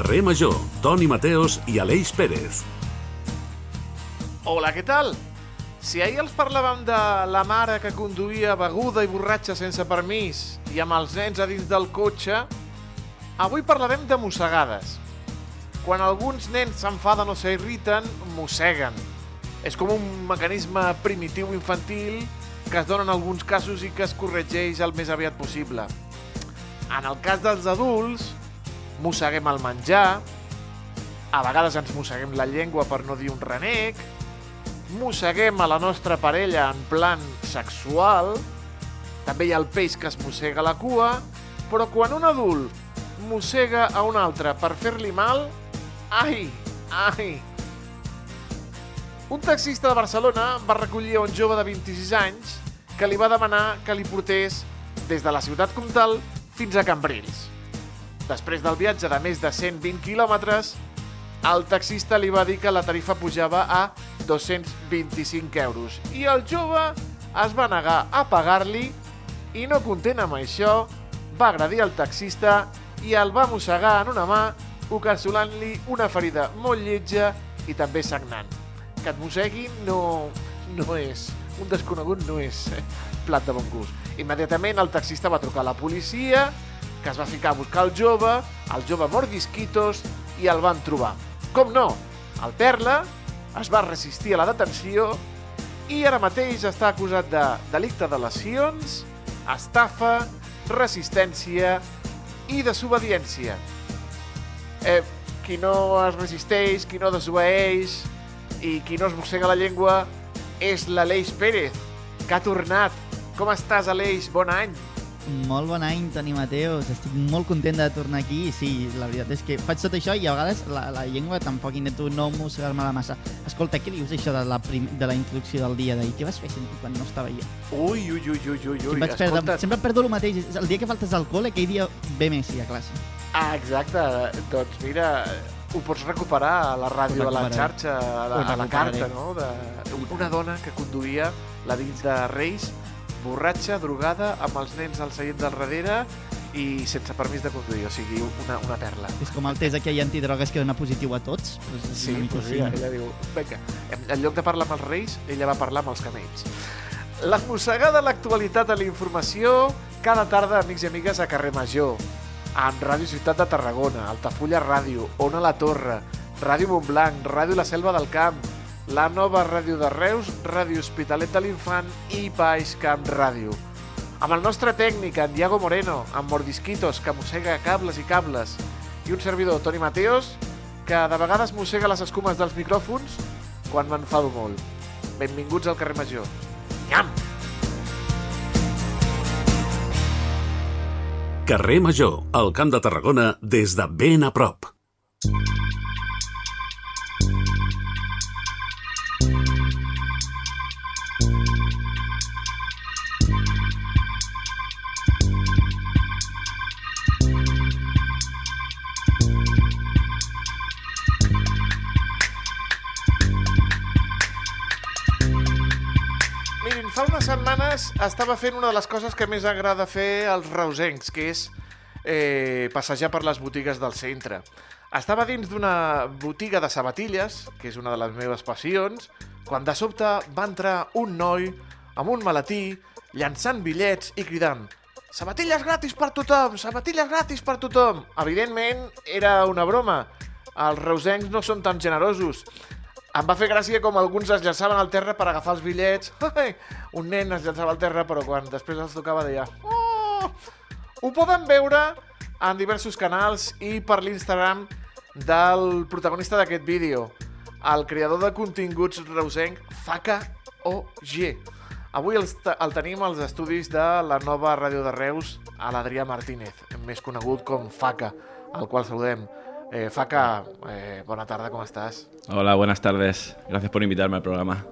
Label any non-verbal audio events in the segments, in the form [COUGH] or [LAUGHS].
Carrer Major, Toni Mateos i Aleix Pérez. Hola, què tal? Si ahir els parlàvem de la mare que conduïa beguda i borratxa sense permís i amb els nens a dins del cotxe, avui parlarem de mossegades. Quan alguns nens s'enfaden o s'irriten, mosseguen. És com un mecanisme primitiu infantil que es dona en alguns casos i que es corregeix el més aviat possible. En el cas dels adults, mosseguem el menjar, a vegades ens mosseguem la llengua per no dir un renec, mosseguem a la nostra parella en plan sexual, també hi ha el peix que es mossega la cua, però quan un adult mossega a un altre per fer-li mal, ai, ai. Un taxista de Barcelona va recollir un jove de 26 anys que li va demanar que li portés des de la ciutat comtal fins a Cambrils. Després del viatge de més de 120 quilòmetres, el taxista li va dir que la tarifa pujava a 225 euros i el jove es va negar a pagar-li i no content amb això, va agredir el taxista i el va mossegar en una mà, ocasionant-li una ferida molt lletja i també sagnant. Que et mosseguin no, no és, un desconegut no és plat de bon gust. Immediatament el taxista va trucar a la policia, que es va ficar a buscar el jove, el jove mordisquitos, i el van trobar. Com no? El Perla es va resistir a la detenció i ara mateix està acusat de delicte de lesions, estafa, resistència i desobediència. Eh, qui no es resisteix, qui no desobeeix i qui no es mossega la llengua és l'Aleix Pérez, que ha tornat. Com estàs, Aleix? Bon any! Molt bon any, Toni Mateos. Estic molt content de tornar aquí. I sí, la veritat és que faig tot això i a vegades la, la llengua tampoc intento no mossegar-me-la massa. Escolta, què dius això de la, prim, de la introducció del dia d'ahir? Què vas fer quan no estava jo? Ui, ui, ui, ui, ui, ui. Vaig perdre, sempre perdo el mateix. El dia que faltes al col·le, aquell dia ve Messi a classe. Ah, exacte. Doncs mira, ho pots recuperar a la ràdio, a la xarxa, a la, a la carta, no? De, una dona que conduïa la dins de Reis borratxa, drogada, amb els nens al seient del darrere i sense permís de conduir, o sigui, una, una perla. És com el test aquell antidrogues que dona positiu a tots. Pues sí, pues sí, ella diu, vinga, en lloc de parlar amb els reis, ella va parlar amb els camells. La mossegada de l'actualitat a la informació, cada tarda, amics i amigues, a Carrer Major, amb Ràdio Ciutat de Tarragona, Altafulla Ràdio, Ona la Torre, Ràdio Montblanc, Ràdio La Selva del Camp, la nova ràdio de Reus, Ràdio Hospitalet de l'Infant i Baix Camp Ràdio. Amb el nostre tècnic, en Diago Moreno, amb Mordisquitos, que mossega cables i cables, i un servidor, Toni Mateos, que de vegades mossega les escumes dels micròfons quan m'enfado molt. Benvinguts al carrer Major. Nyam! Carrer Major, al Camp de Tarragona, des de ben a prop. Setmanes estava fent una de les coses que més agrada fer als reusencs, que és eh, passejar per les botigues del centre. Estava dins d'una botiga de sabatilles, que és una de les meves passions, quan de sobte va entrar un noi amb un maletí, llançant bitllets i cridant «Sabatilles gratis per tothom! Sabatilles gratis per tothom!» Evidentment, era una broma. Els reusencs no són tan generosos. Em va fer gràcia com alguns es llançaven al terra per agafar els bitllets. Un nen es llançava al terra, però quan després els tocava deia... Oh! Ho poden veure en diversos canals i per l'Instagram del protagonista d'aquest vídeo, el creador de continguts reusenc, Faca OG. Avui el, el tenim als estudis de la nova ràdio de Reus, a l'Adrià Martínez, més conegut com Faca, al qual saludem. Eh, Faca, eh, bona tarda, com estàs? Hola, buenas tardes. Gracias por invitarme al programa.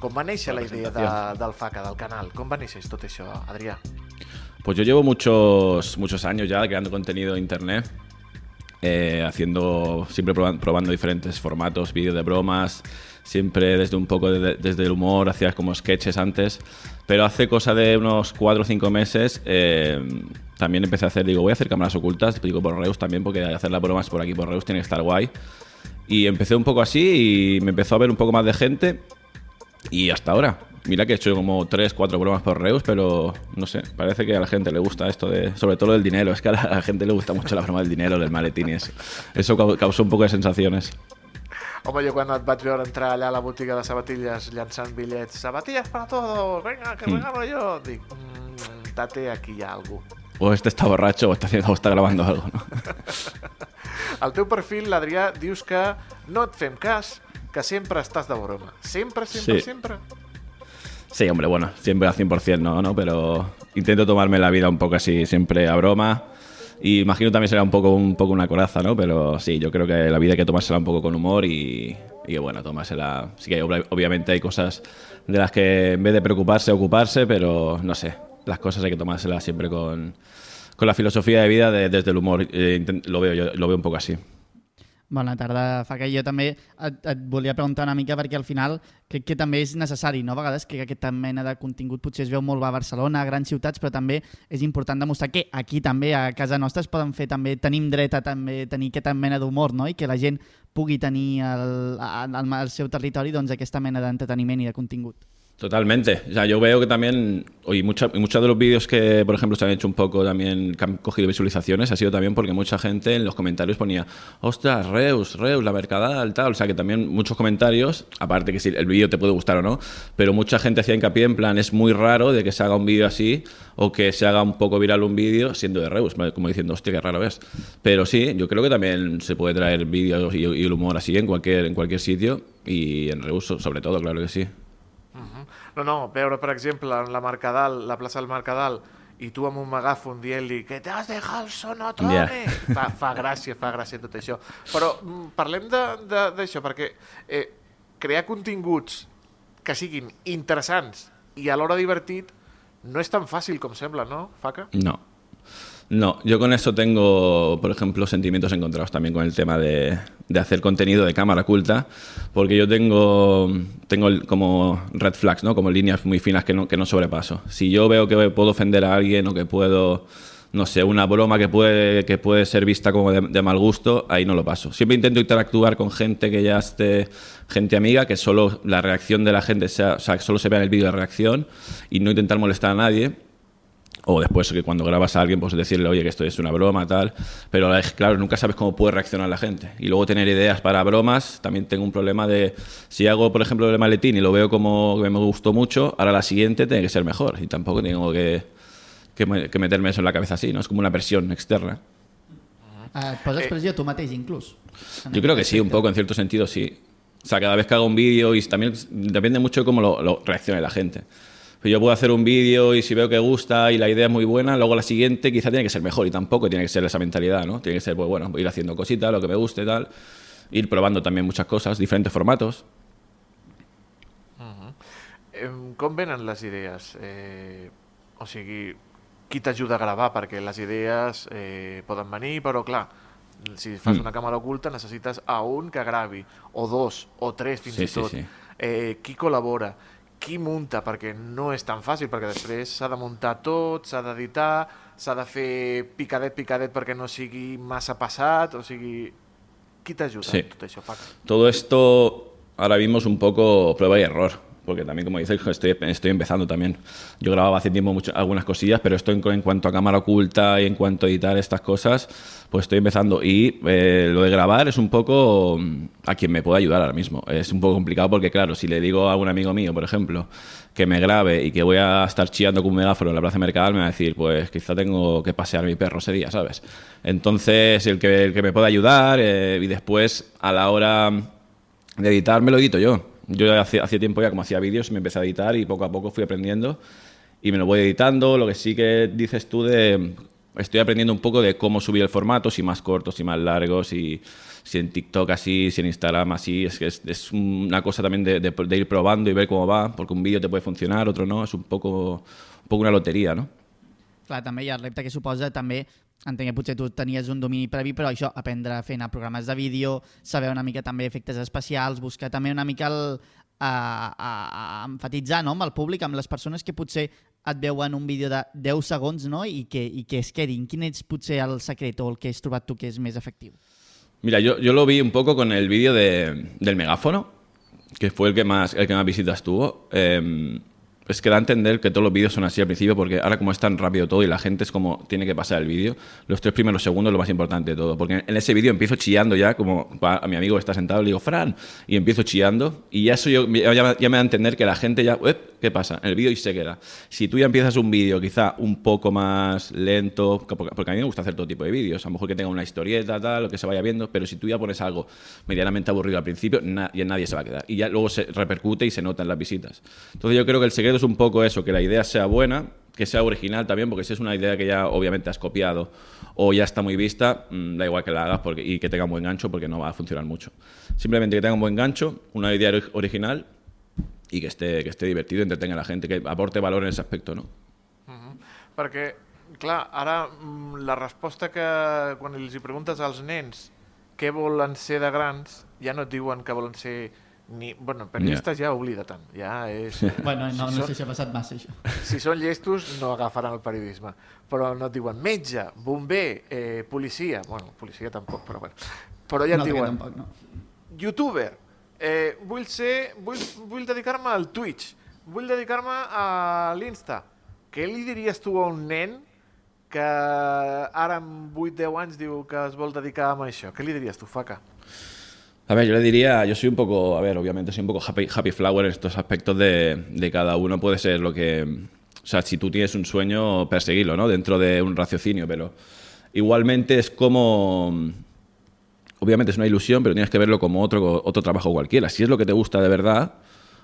Com va néixer la, la idea de, del FACA, del canal? Com va néixer tot això, Adrià? Pues yo llevo muchos, muchos años ya creando contenido en internet, eh, haciendo, siempre probando, probando, diferentes formatos, vídeos de bromas, siempre desde un poco de, desde el humor, hacía como sketches antes, pero hace cosa de unos cuatro o cinco meses eh, también empecé a hacer, digo, voy a hacer cámaras ocultas, digo, por Reus también, porque hacer las bromas por aquí por Reus tiene que estar guay. Y empecé un poco así y me empezó a ver un poco más de gente y hasta ahora. Mira que he hecho como 3, 4 bromas por Reus, pero no sé, parece que a la gente le gusta esto de, sobre todo lo del dinero, es que a la, a la gente le gusta mucho la broma del dinero, del maletín y eso. Eso cau- causó un poco de sensaciones. Home, jo quan et vaig veure entrar allà a la botiga de sabatilles llançant bitllets, sabatilles para todos, venga, que regalo yo, dic, mmm, tate, aquí hi ha algú. O este está borracho o está, haciendo, o está grabando algo, ¿no? [LAUGHS] Al teu perfil, l'Adrià, dius que no et fem cas, que sempre estàs de broma. Sempre, sempre, Sí. sempre? Sí, hombre, bueno, siempre al 100% no, ¿no? Pero intento tomarme la vida un poco así, siempre a broma. Y imagino también será un poco, un poco una coraza, ¿no? Pero sí, yo creo que la vida hay que tomársela un poco con humor y, y bueno, tomársela... Sí que obvi- obviamente hay cosas de las que en vez de preocuparse, ocuparse, pero no sé, las cosas hay que tomárselas siempre con, con la filosofía de vida de- desde el humor. Eh, lo, veo yo, lo veo un poco así. Bona tarda, Faca. Jo també et, et volia preguntar una mica perquè al final crec que també és necessari, no? A vegades que aquesta mena de contingut potser es veu molt a Barcelona, a grans ciutats, però també és important demostrar que aquí també, a casa nostra, es poden fer també, tenim dret a també tenir aquesta mena d'humor, no? I que la gent pugui tenir al seu territori doncs, aquesta mena d'entreteniment i de contingut. Totalmente. O sea, yo veo que también, y mucha- y muchos de los vídeos que, por ejemplo, se han hecho un poco también, que han cogido visualizaciones, ha sido también porque mucha gente en los comentarios ponía, ostras, Reus, Reus, la Mercadal, tal. O sea, que también muchos comentarios, aparte que si el vídeo te puede gustar o no, pero mucha gente hacía hincapié en plan, es muy raro de que se haga un vídeo así o que se haga un poco viral un vídeo siendo de Reus, como diciendo, hostia, qué raro es. Pero sí, yo creo que también se puede traer vídeos y, y el humor así en cualquier, en cualquier sitio y en Reus sobre todo, claro que sí. No, no, veure, per exemple, en la Mercadal, la plaça del Mercadal, i tu amb un megàfon dient-li que t'has dejat el sonotone. Ja. Fa, fa gràcia, fa gràcia tot això. Però mm, parlem de- de- d'això, perquè eh, crear continguts que siguin interessants i alhora divertit no és tan fàcil com sembla, no, Faca? No. No, yo con eso tengo, por ejemplo, sentimientos encontrados también con el tema de, hacer contenido de cámara oculta, porque yo tengo, tengo como red flags, ¿no? Como líneas muy finas que no, que no sobrepaso. Si yo veo que puedo ofender a alguien o que puedo, no sé, una broma que puede, que puede ser vista como de, de mal gusto, ahí no lo paso. Siempre intento interactuar con gente que ya esté, gente amiga, que solo la reacción de la gente sea, o sea, que solo se vea en el vídeo de reacción y no intentar molestar a nadie. O después que cuando grabas a alguien, pues decirle, oye, que esto es una broma, tal. Pero la- claro, nunca sabes cómo puede reaccionar la gente. Y luego tener ideas para bromas, también tengo un problema de, si hago, por ejemplo, el maletín y lo veo como que me gustó mucho, ahora la siguiente tiene que ser mejor. Y tampoco tengo que, que, me- que meterme eso en la cabeza así, ¿no? Es como una presión externa. Eh, et poses pressió tu mateix, inclús? Yo creo que sí, un poco, en cierto sentido, sí. O sea, cada vez que hago un vídeo y también depende mucho de cómo lo, lo reaccione la gente. Yo puedo hacer un vídeo y si veo que gusta y la idea es muy buena, luego la siguiente quizá tiene que ser mejor y tampoco tiene que ser esa mentalidad, ¿no? Tiene que ser, pues bueno, ir haciendo cositas, lo que me guste, tal. Ir probando también muchas cosas, diferentes formatos. Em, com venen les idees? Eh, o sigui, qui t'ajuda a gravar? Perquè les idees eh, poden venir, però clar, si fas Mm. una càmera oculta necessites a un que gravi, o dos, o tres fins Sí, i sí, tot. sí. Eh, qui col·labora? Qui munta? Perquè no és tan fàcil, perquè després s'ha de muntar tot, s'ha d'editar, s'ha de fer picadet, picadet perquè no sigui massa passat, o sigui... Qui t'ajuda Sí. en tot això, Paco? Todo esto ahora mismo es un poco prueba y error, porque también, como dices, estoy, estoy empezando también. Yo grababa hace tiempo mucho- algunas cosillas, pero esto en, en cuanto a cámara oculta y en cuanto a editar estas cosas, pues estoy empezando. Y eh, lo de grabar es un poco mm, a quien me pueda ayudar ahora mismo. Es un poco complicado porque, claro, si le digo a un amigo mío, por ejemplo, que me grabe y que voy a estar chillando con un megáfono en la plaza Mercadal, me va a decir, pues quizá tengo que pasear a mi perro ese día, ¿sabes? Entonces, el que, el que me pueda ayudar eh, y después, a la hora de editar, me lo edito yo. Yo hace, hace tiempo ya como hacía vídeos me empecé a editar y poco a poco fui aprendiendo y me lo voy editando. Lo que sí que dices tú de... Estoy aprendiendo un poco de cómo subir el formato, si más cortos, si más largos, si, si en TikTok así, si en Instagram así. Es que es, es una cosa también de, de- de ir probando y ver cómo va, porque un vídeo te puede funcionar, otro no. Es un poco, un poco una lotería, ¿no? Clar, també hi ha el repte que suposa també entenc que potser tu tenies un domini previ, però això, aprendre a fer anar programes de vídeo, saber una mica també efectes especials, buscar també una mica el, a, a, a enfatitzar no? amb el públic, amb les persones que potser et veuen un vídeo de 10 segons no? I, que, i que es quedin. Quin és potser el secret o el que has trobat tu que és més efectiu? Mira, yo, yo lo vi un poco con el vídeo de, del megáfono, que fue el que más, el que más visitas tuvo. Eh, es que da a entender que todos los vídeos son así al principio, porque ahora como es tan rápido todo y la gente es como tiene que pasar el vídeo, los tres primeros segundos es lo más importante de todo. Porque en ese vídeo empiezo chillando ya, como a mi amigo que está sentado, le digo, Fran, y empiezo chillando, y ya eso yo, ya, ya me da a entender que la gente ya, ¿qué pasa? El vídeo y se queda. Si tú ya empiezas un vídeo quizá un poco más lento, porque a mí me gusta hacer todo tipo de vídeos, a lo mejor que tenga una historieta, tal, lo que se vaya viendo, pero si tú ya pones algo medianamente aburrido al principio, y nadie se va a quedar. Y ya luego se repercute y se nota en las visitas. Entonces yo creo que el secreto es un poco eso, que la idea sea buena, que sea original también, porque si es una idea que ya obviamente has copiado o ya está muy vista, mm, da igual que la hagas porque, y que tenga un buen gancho porque no va a funcionar mucho. Simplemente que tenga un buen gancho, una idea original y que esté, que esté divertido, entretenga a la gente, que aporte valor en ese aspecto, no? Uh -huh. Perquè, clar, ara mm, la resposta que quan els hi preguntes als nens què volen ser de grans, ja no et diuen que volen ser ni, bueno, periodistes yeah. ja oblida tant. Ja és, [LAUGHS] bueno, no, si no sé si ha passat massa, això. Si són llestos, no agafaran el periodisme. Però no et diuen metge, bomber, eh, policia... Bueno, policia tampoc, però bueno. Però ja et no, diuen... Tampoc, no. Youtuber, eh, vull ser... Vull, vull dedicar-me al Twitch, vull dedicar-me a l'Insta. Què li diries tu a un nen que ara amb 8-10 anys diu que es vol dedicar a això? Què li diries tu, Faca? A ver, yo le diría, yo soy un poco, a ver, obviamente soy un poco happy, happy flower en estos aspectos de, de cada uno puede ser lo que, o sea, si tú tienes un sueño, perseguirlo, ¿no? Dentro de un raciocinio, pero igualmente es como, obviamente es una ilusión, pero tienes que verlo como otro, otro trabajo cualquiera. Si es lo que te gusta de verdad,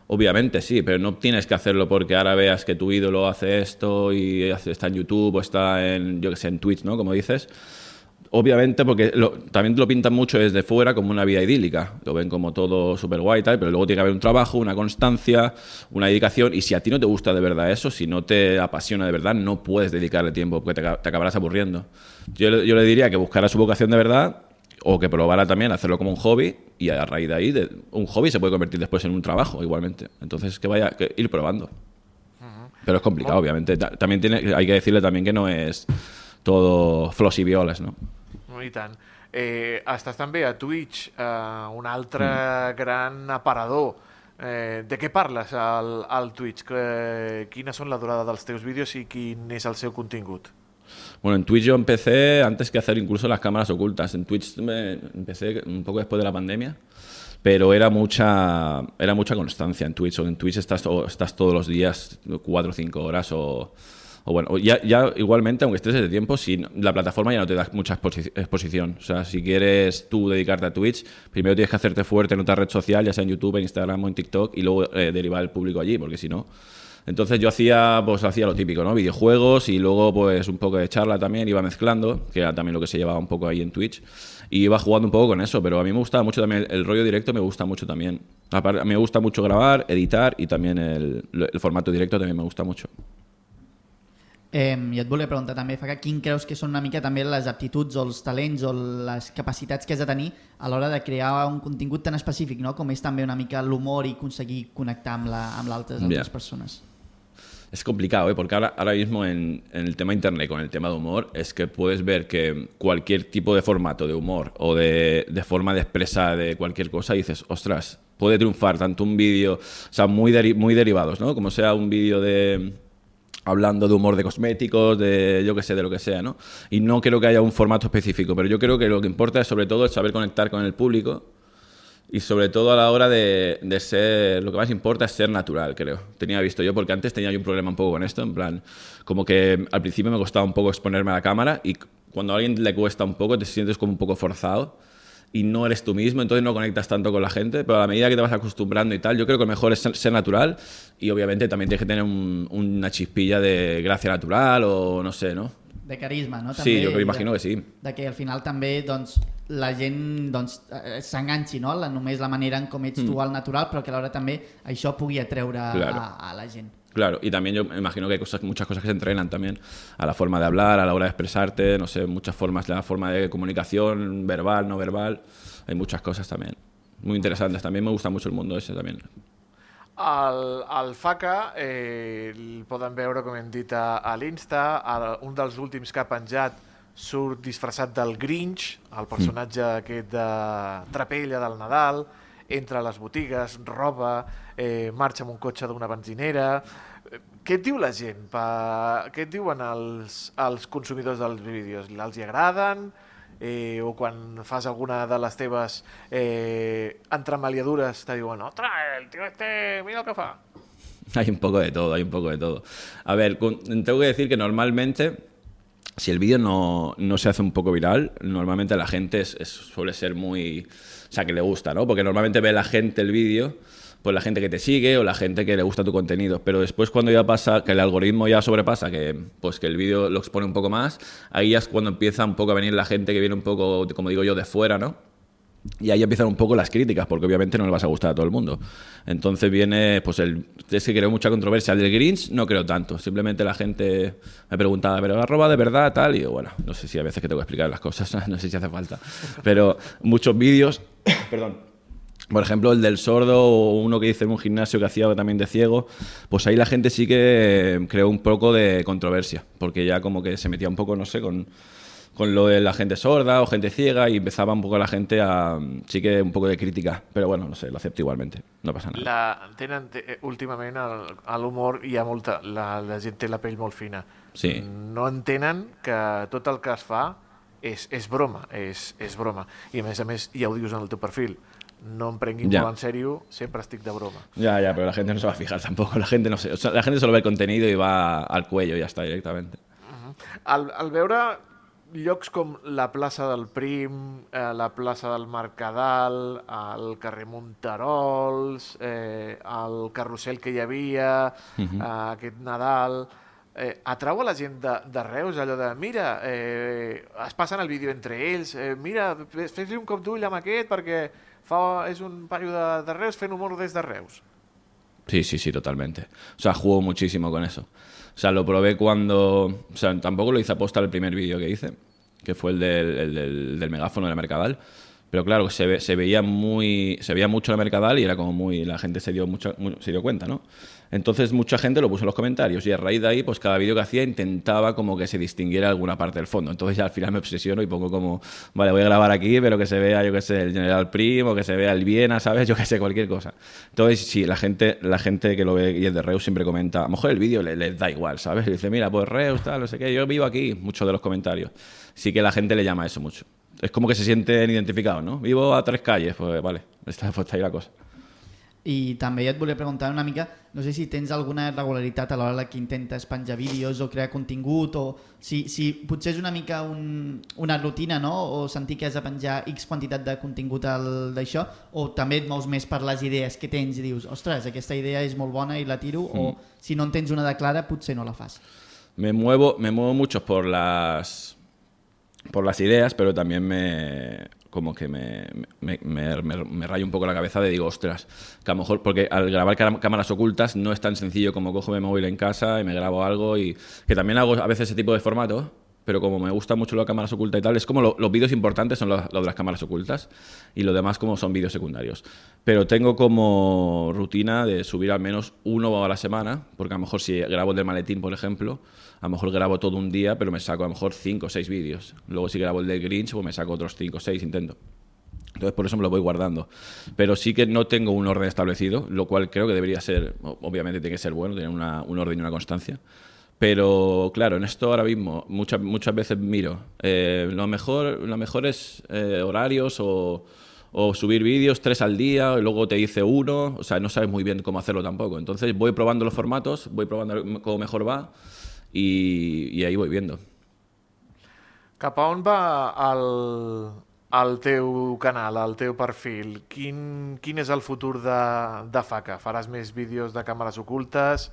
obviamente sí, pero no tienes que hacerlo porque ahora veas que tu ídolo hace esto y está en YouTube o está en, yo que sé, en Twitch, ¿no? Como dices Obviamente, porque lo, también lo pintan mucho desde fuera como una vida idílica. Lo ven como todo súper guay y tal, pero luego tiene que haber un trabajo, una constancia, una dedicación. Y si a ti no te gusta de verdad eso, si no te apasiona de verdad, no puedes dedicarle tiempo porque te, te acabarás aburriendo. Yo, yo, le diría que buscara su vocación de verdad o que probara también hacerlo como un hobby y a raíz de ahí, de, un hobby se puede convertir después en un trabajo igualmente. Entonces, que vaya, que ir probando. Pero es complicado, obviamente. También tiene, hay que decirle también que no es todo flos y violas, ¿no? I tant. Eh, estàs també a Twitch, eh, un altre mm. gran aparador. Eh, de què parles al, al Twitch? Que, quines són la durada dels teus vídeos i quin és el seu contingut? Bueno, en Twitch yo empecé antes que hacer incluso las cámaras ocultas. En Twitch me empecé un poco después de la pandemia, pero era mucha, era mucha constancia en Twitch. O en Twitch estás, estás todos los días, cuatro o cinco horas o o bueno, ya, ya igualmente, aunque estés desde tiempo, si la plataforma ya no te da mucha exposición. O sea, si quieres tú dedicarte a Twitch, primero tienes que hacerte fuerte en otra red social, ya sea en YouTube, en Instagram o en TikTok, y luego eh, derivar el público allí, porque si no... Entonces yo hacía, pues hacía lo típico, ¿no? Videojuegos y luego pues un poco de charla también, iba mezclando, que era también lo que se llevaba un poco ahí en Twitch, y iba jugando un poco con eso, pero a mí me gustaba mucho también, el, rollo directo me gusta mucho también. A mí me gusta mucho grabar, editar y también el, el formato directo también me gusta mucho. Eh, I et volia preguntar també, Faca, quin creus que són una mica també les aptituds o els talents o les capacitats que has de tenir a l'hora de crear un contingut tan específic, no? com és també una mica l'humor i aconseguir connectar amb, la, amb l'altres yeah. persones? Es complicado, ¿eh? porque ahora, ahora mismo en, en, el tema internet, con el tema de humor, es que puedes ver que cualquier tipo de formato de humor o de, de forma de expresar de cualquier cosa, dices, ostras, puede triunfar tanto un vídeo, o sea, muy, deri muy derivados, ¿no? Como sea un vídeo de hablando de humor de cosméticos, de yo que sé, de lo que sea, ¿no? Y no creo que haya un formato específico, pero yo creo que lo que importa es sobre todo saber conectar con el público y sobre todo a la hora de, de, ser, lo que más importa es ser natural, creo. Tenía visto yo, porque antes tenía yo un problema un poco con esto, en plan, como que al principio me costaba un poco exponerme a la cámara y cuando a alguien le cuesta un poco te sientes como un poco forzado y no eres tú mismo, entonces no conectas tanto con la gente, pero a la medida que te vas acostumbrando y tal, yo creo que lo mejor es ser natural y obviamente también tienes que tener un, una chispilla de gracia natural o no sé, ¿no? De carisma, no? També, sí, jo imagino de, que sí. De que al final també doncs, la gent doncs, eh, s'enganxi, no? La, només la manera en com ets mm. tu al natural, però que alhora també això pugui atreure claro. a, a la gent. Claro, y también yo me imagino que hay cosas, muchas cosas que se entrenan también a la forma de hablar, a la hora de expresarte, no sé, muchas formas, la forma de comunicación, verbal, no verbal, hay muchas cosas también. Muy interesantes, también me gusta mucho el mundo ese también. El, el FACA eh, el poden veure, com hem dit, a, a l'Insta. Un dels últims que ha penjat surt disfressat del Grinch, el personatge aquest de Trapella del Nadal, entra a les botigues, roba, eh, marxa un cotxe d'una benzinera... Eh, Què et diu la gent? Pa... Què et diuen els, els consumidors dels vídeos? Els hi? Eh, o quan fas alguna de les teves eh, entremaliadures te diuen «Ostres, el tío este, mira el que fa». [LAUGHS] Hay un poco de todo, hay un poco de todo. A ver, tengo que decir que normalmente, si el vídeo no, no se hace un poco viral, normalmente la gente suele ser muy... O sea, que le gusta, ¿no? Porque normalmente ve la gente el vídeo, pues la gente que te sigue o la gente que le gusta tu contenido. Pero después cuando ya pasa, que el algoritmo ya sobrepasa, que pues que el vídeo lo expone un poco más, ahí ya es cuando empieza un poco a venir la gente que viene un poco, como digo yo, de fuera, ¿no? Y ahí empiezan un poco las críticas, porque obviamente no le vas a gustar a todo el mundo. Entonces viene, pues el. Es que creo mucha controversia. El del Grinch no creo tanto. Simplemente la gente me preguntaba, ¿pero la roba de verdad? Tal. Y yo, bueno, no sé si a veces que tengo que explicar las cosas, [LAUGHS] no sé si hace falta. Pero muchos vídeos. [COUGHS] perdón. Por ejemplo, el del sordo o uno que hice en un gimnasio que hacía también de ciego, pues ahí la gente sí que creó un poco de controversia, porque ya como que se metía un poco, no sé, con, con lo de la gente sorda o gente ciega y empezaba un poco la gente a... sí que un poco de crítica, pero bueno, no sé, lo acepto igualmente, no pasa nada. La, tenen, te- eh, últimament a l'humor hi ha molta... La, la gent té la pell molt fina. Sí. No entenen que tot el que es fa és, és broma, és, és broma. I a més a més, ja ho dius en el teu perfil, no em prenguin Ja. molt en sèrio, sempre estic de broma. Ya, ya, pero la gente no se va a fijar tampoco, la gente no sé, o sea, la gente solo ve el contenido y va al cuello y ya está directamente. Al, al veure llocs com la plaça del Prim, eh, la plaça del Mercadal, el carrer Monterols, eh, el carrusel que hi havia, eh, aquest Nadal... Eh, atrau a la gent de, de Reus allò de mira, eh, es passen el vídeo entre ells, eh, mira, fes-li un cop d'ull amb aquest perquè fa, és un paio de, de Reus fent humor des de Reus. Sí, sí, sí, totalmente. O sea, juego muchísimo con eso. O sea, lo probé cuando... O sea, tampoco lo hice aposta el primer vídeo que hice, que fue el del, el del, del megáfono de la Mercadal. Pero claro, se, ve- se veía muy... Se veía mucho la Mercadal y era como muy... La gente se dio, mucho, mu- se dio cuenta, ¿no? Entonces mucha gente lo puso en los comentarios y a raíz de ahí, pues cada vídeo que hacía intentaba como que se distinguiera alguna parte del fondo. Entonces ya al final me obsesiono y pongo como, vale, voy a grabar aquí, pero que se vea, yo qué sé, el General Primo, que se vea el Viena, ¿sabes? [LAUGHS] Yo qué sé, cualquier cosa. Entonces, sí, la gente, la gente que lo ve y es de Reus siempre comenta, a lo mejor el vídeo le- les da igual, ¿sabes? Y dice, mira, pues Reus, tal, no sé qué, yo vivo aquí, muchos de los comentarios. Sí que la gente le llama eso mucho. Es como que se sienten identificados, ¿no? Vivo a tres calles, pues vale, está, pues está ahí la cosa. I també jo et volia preguntar una mica, no sé si tens alguna regularitat a l'hora que intentes penjar vídeos o crear contingut o si, si potser és una mica un, una rutina, no? O sentir que has de penjar X quantitat de contingut al- d'això o també et mous més per les idees que tens i dius, ostres, aquesta idea és molt bona i la tiro o si no en tens una de clara potser no la fas. Me muevo, me muevo mucho por las por las ideas, pero también me como que me, me, me, me- rayo un poco la cabeza de digo, ostras, que a lo mejor, porque al grabar cá- cámaras ocultas no es tan sencillo como cojo mi móvil en casa y me grabo algo y que también hago a veces ese tipo de formato, pero como me gusta mucho las cámaras ocultas y tal, es como lo- los vídeos importantes son los, de las cámaras ocultas y lo demás como son vídeos secundarios. Pero tengo como rutina de subir al menos uno a la semana, porque a lo mejor si grabo el del maletín, por ejemplo, a lo mejor grabo todo un día, pero me saco a lo mejor cinco o seis vídeos. Luego si grabo el del Grinch, pues me saco otros cinco o seis, intento. Entonces por eso me lo voy guardando. Pero sí que no tengo un orden establecido, lo cual creo que debería ser, obviamente tiene que ser bueno, tener una- un orden y una constancia. Pero claro, en esto ahora mismo muchas, muchas veces miro, eh, lo, mejor, lo mejor es eh, horarios o, o subir vídeos tres al día y luego te dice uno, o sea, no sabes muy bien cómo hacerlo tampoco. Entonces voy probando los formatos, voy probando cómo mejor va y, y ahí voy viendo. Cap a on va el, el teu canal, el teu perfil? Quin, quin és el futur de, de FACA? Faràs més vídeos de càmeres ocultes?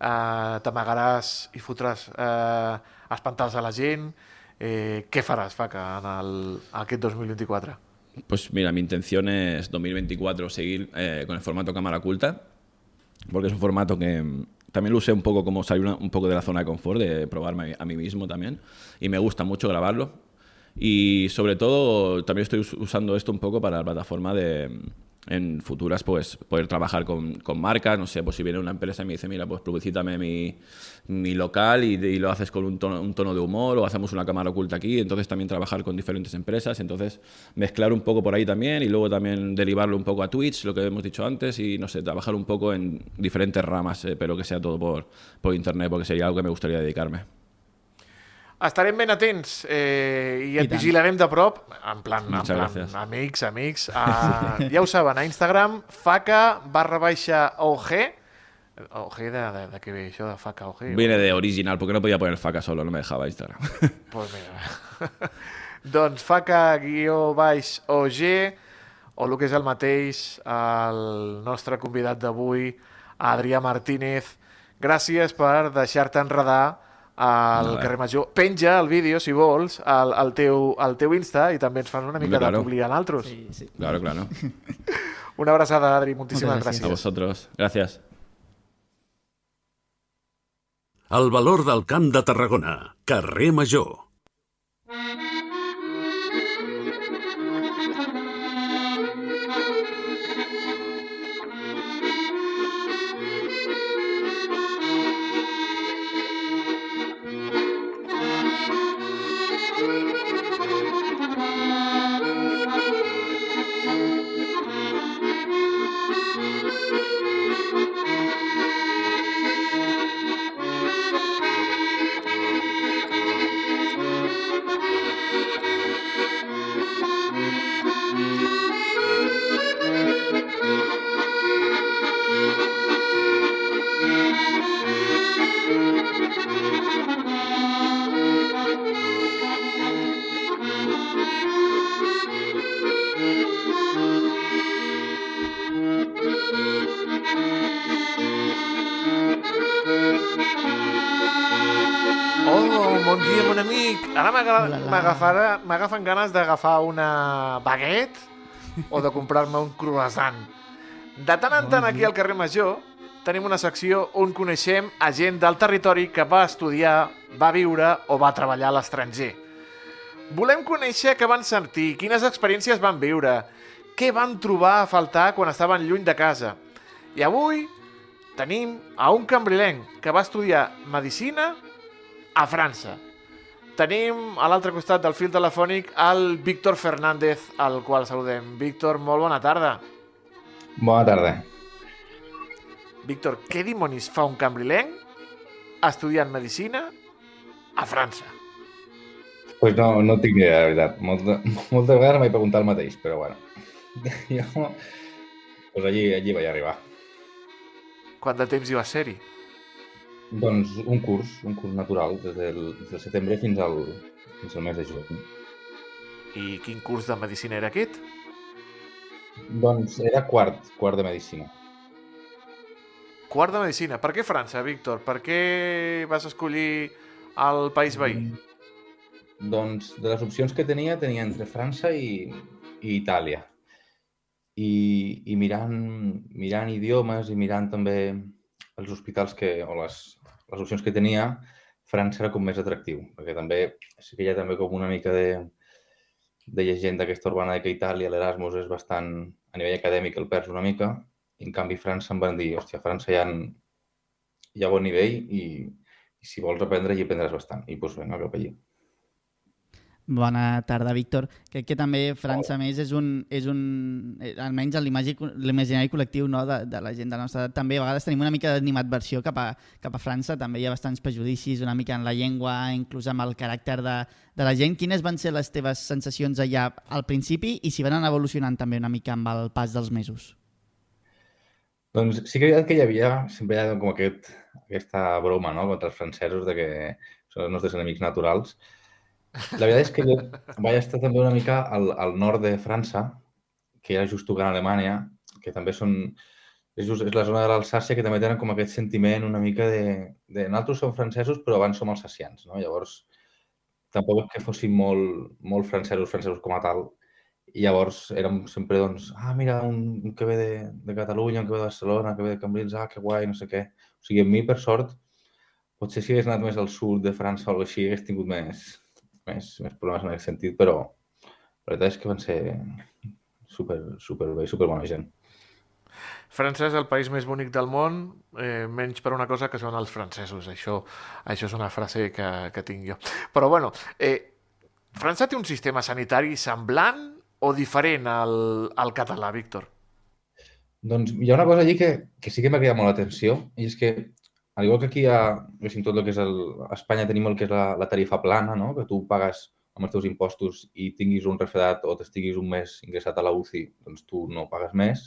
Eh, T'amagaràs i fotràs eh, espantals a la gent? Eh, què faràs, FACA, en el, aquest 2024? Pues mira, mi intención es 2024 seguir eh, con el formato cámara oculta, porque es un formato que mm, también lo usé un poco como salir una- un poco de la zona de confort, de probarme a mí mismo también, y me gusta mucho grabarlo. Y sobre todo también estoy us- usando esto un poco para la plataforma de, en futuras, pues poder trabajar con, con, marcas, no sé, pues si viene una empresa y me dice, mira, pues publicítame mi, mi local y, lo haces con un tono, un tono de humor o hacemos una cámara oculta aquí, entonces también trabajar con diferentes empresas, entonces mezclar un poco por ahí también y luego también derivarlo un poco a Twitch, lo que hemos dicho antes, y no sé, trabajar un poco en diferentes ramas, eh, pero que sea todo por, por internet, porque sería algo que me gustaría dedicarme. Estarem ben atents eh, i et I vigilarem de prop, en plan, en plan gràcies. amics, amics. Uh, [LAUGHS] ja ho saben, a Instagram, faca barra baixa OG. OG de, de, de què ve això de faca OG? Viene de original, porque no podía poner faca solo, no me dejaba Instagram. [LAUGHS] pues mira. [LAUGHS] doncs faca guió baix OG, o el que és el mateix, el nostre convidat d'avui, Adrià Martínez. Gràcies per deixar-te enredar al no, carrer Major. Penja el vídeo, si vols, al, al, teu, al teu Insta i també ens fan una mica claro. de publi a altres. Sí, sí. Claro, claro. [LAUGHS] una abraçada, Adri. Moltíssimes gràcies. gràcies. A vosotros. Gràcies. El valor del camp de Tarragona. Carrer Major. M'agafen ganes d'agafar una baguette o de comprar-me un croissant. De tant en tant aquí al carrer Major tenim una secció on coneixem a gent del territori que va estudiar, va viure o va treballar a l'estranger. Volem conèixer què van sentir, quines experiències van viure, què van trobar a faltar quan estaven lluny de casa. I avui tenim a un cambrilenc que va estudiar Medicina a França. Tenim a l'altre costat del fil telefònic el Víctor Fernández, al qual saludem. Víctor, molt bona tarda. Bona tarda. Víctor, què dimonis fa un cambrilenc estudiant Medicina a França? Pues no, no tinc idea, de veritat. [LAUGHS] Molta, moltes vegades m'he preguntat el mateix, però bueno. [LAUGHS] Jo, pues allí, allí vaig arribar. Quant de temps hi va ser-hi? Doncs un curs, un curs natural, des del, des del setembre fins al, fins al mes de juny. I quin curs de medicina era aquest? Doncs era quart, quart de medicina. Quart de medicina. Per què França, Víctor? Per què vas escollir el país veí? Mm, doncs de les opcions que tenia, tenia entre França i, i Itàlia. I, i mirant, mirant idiomes i mirant també els hospitals que, o les, les opcions que tenia, França era com més atractiu, perquè també sí que hi ha també com una mica de, de llegenda aquesta urbana de que Itàlia, l'Erasmus, és bastant, a nivell acadèmic, el perds una mica, i en canvi França em van dir, hòstia, França hi ha, hi ha bon nivell i, i si vols aprendre, hi aprendràs bastant. I doncs vinga, cap allà. Bona tarda, Víctor. Crec que també França, oh. més, és un, és un eh, almenys l'imaginari col·lectiu no, de, de la gent de la nostra edat, també a vegades tenim una mica d'animadversió cap, a, cap a França, també hi ha bastants prejudicis, una mica en la llengua, inclús amb el caràcter de, de la gent. Quines van ser les teves sensacions allà al principi i si van anar evolucionant també una mica amb el pas dels mesos? Doncs sí que que hi havia, sempre hi ha com aquest, aquesta broma no? contra els francesos de que són els nostres enemics naturals, la veritat és que jo vaig estar també una mica al, al nord de França, que era just tocant Alemanya, que també són... És, just, és la zona de l'Alsàcia que també tenen com aquest sentiment una mica de, de... Nosaltres som francesos, però abans som alsacians, no? Llavors, tampoc és que fossin molt, molt francesos, francesos com a tal. I llavors érem sempre, doncs, ah, mira, un, un que ve de, de Catalunya, un que ve de Barcelona, que ve de Cambrils, ah, que guai, no sé què. O sigui, a mi, per sort, potser si hagués anat més al sud de França o alguna així, hagués tingut més, més, més problemes en aquest sentit, però la veritat és que van ser super, super bé, super bona gent. França és el país més bonic del món, eh, menys per una cosa que són els francesos. Això, això és una frase que, que tinc jo. Però bueno, eh, França té un sistema sanitari semblant o diferent al, al català, Víctor? Doncs hi ha una cosa allí que, que sí que m'ha cridat molt l'atenció i és que, al igual que aquí ha, tot el que és el, a Espanya tenim el que és la, la tarifa plana, no? que tu pagues amb els teus impostos i tinguis un refredat o t'estiguis un mes ingressat a la UCI, doncs tu no pagues més.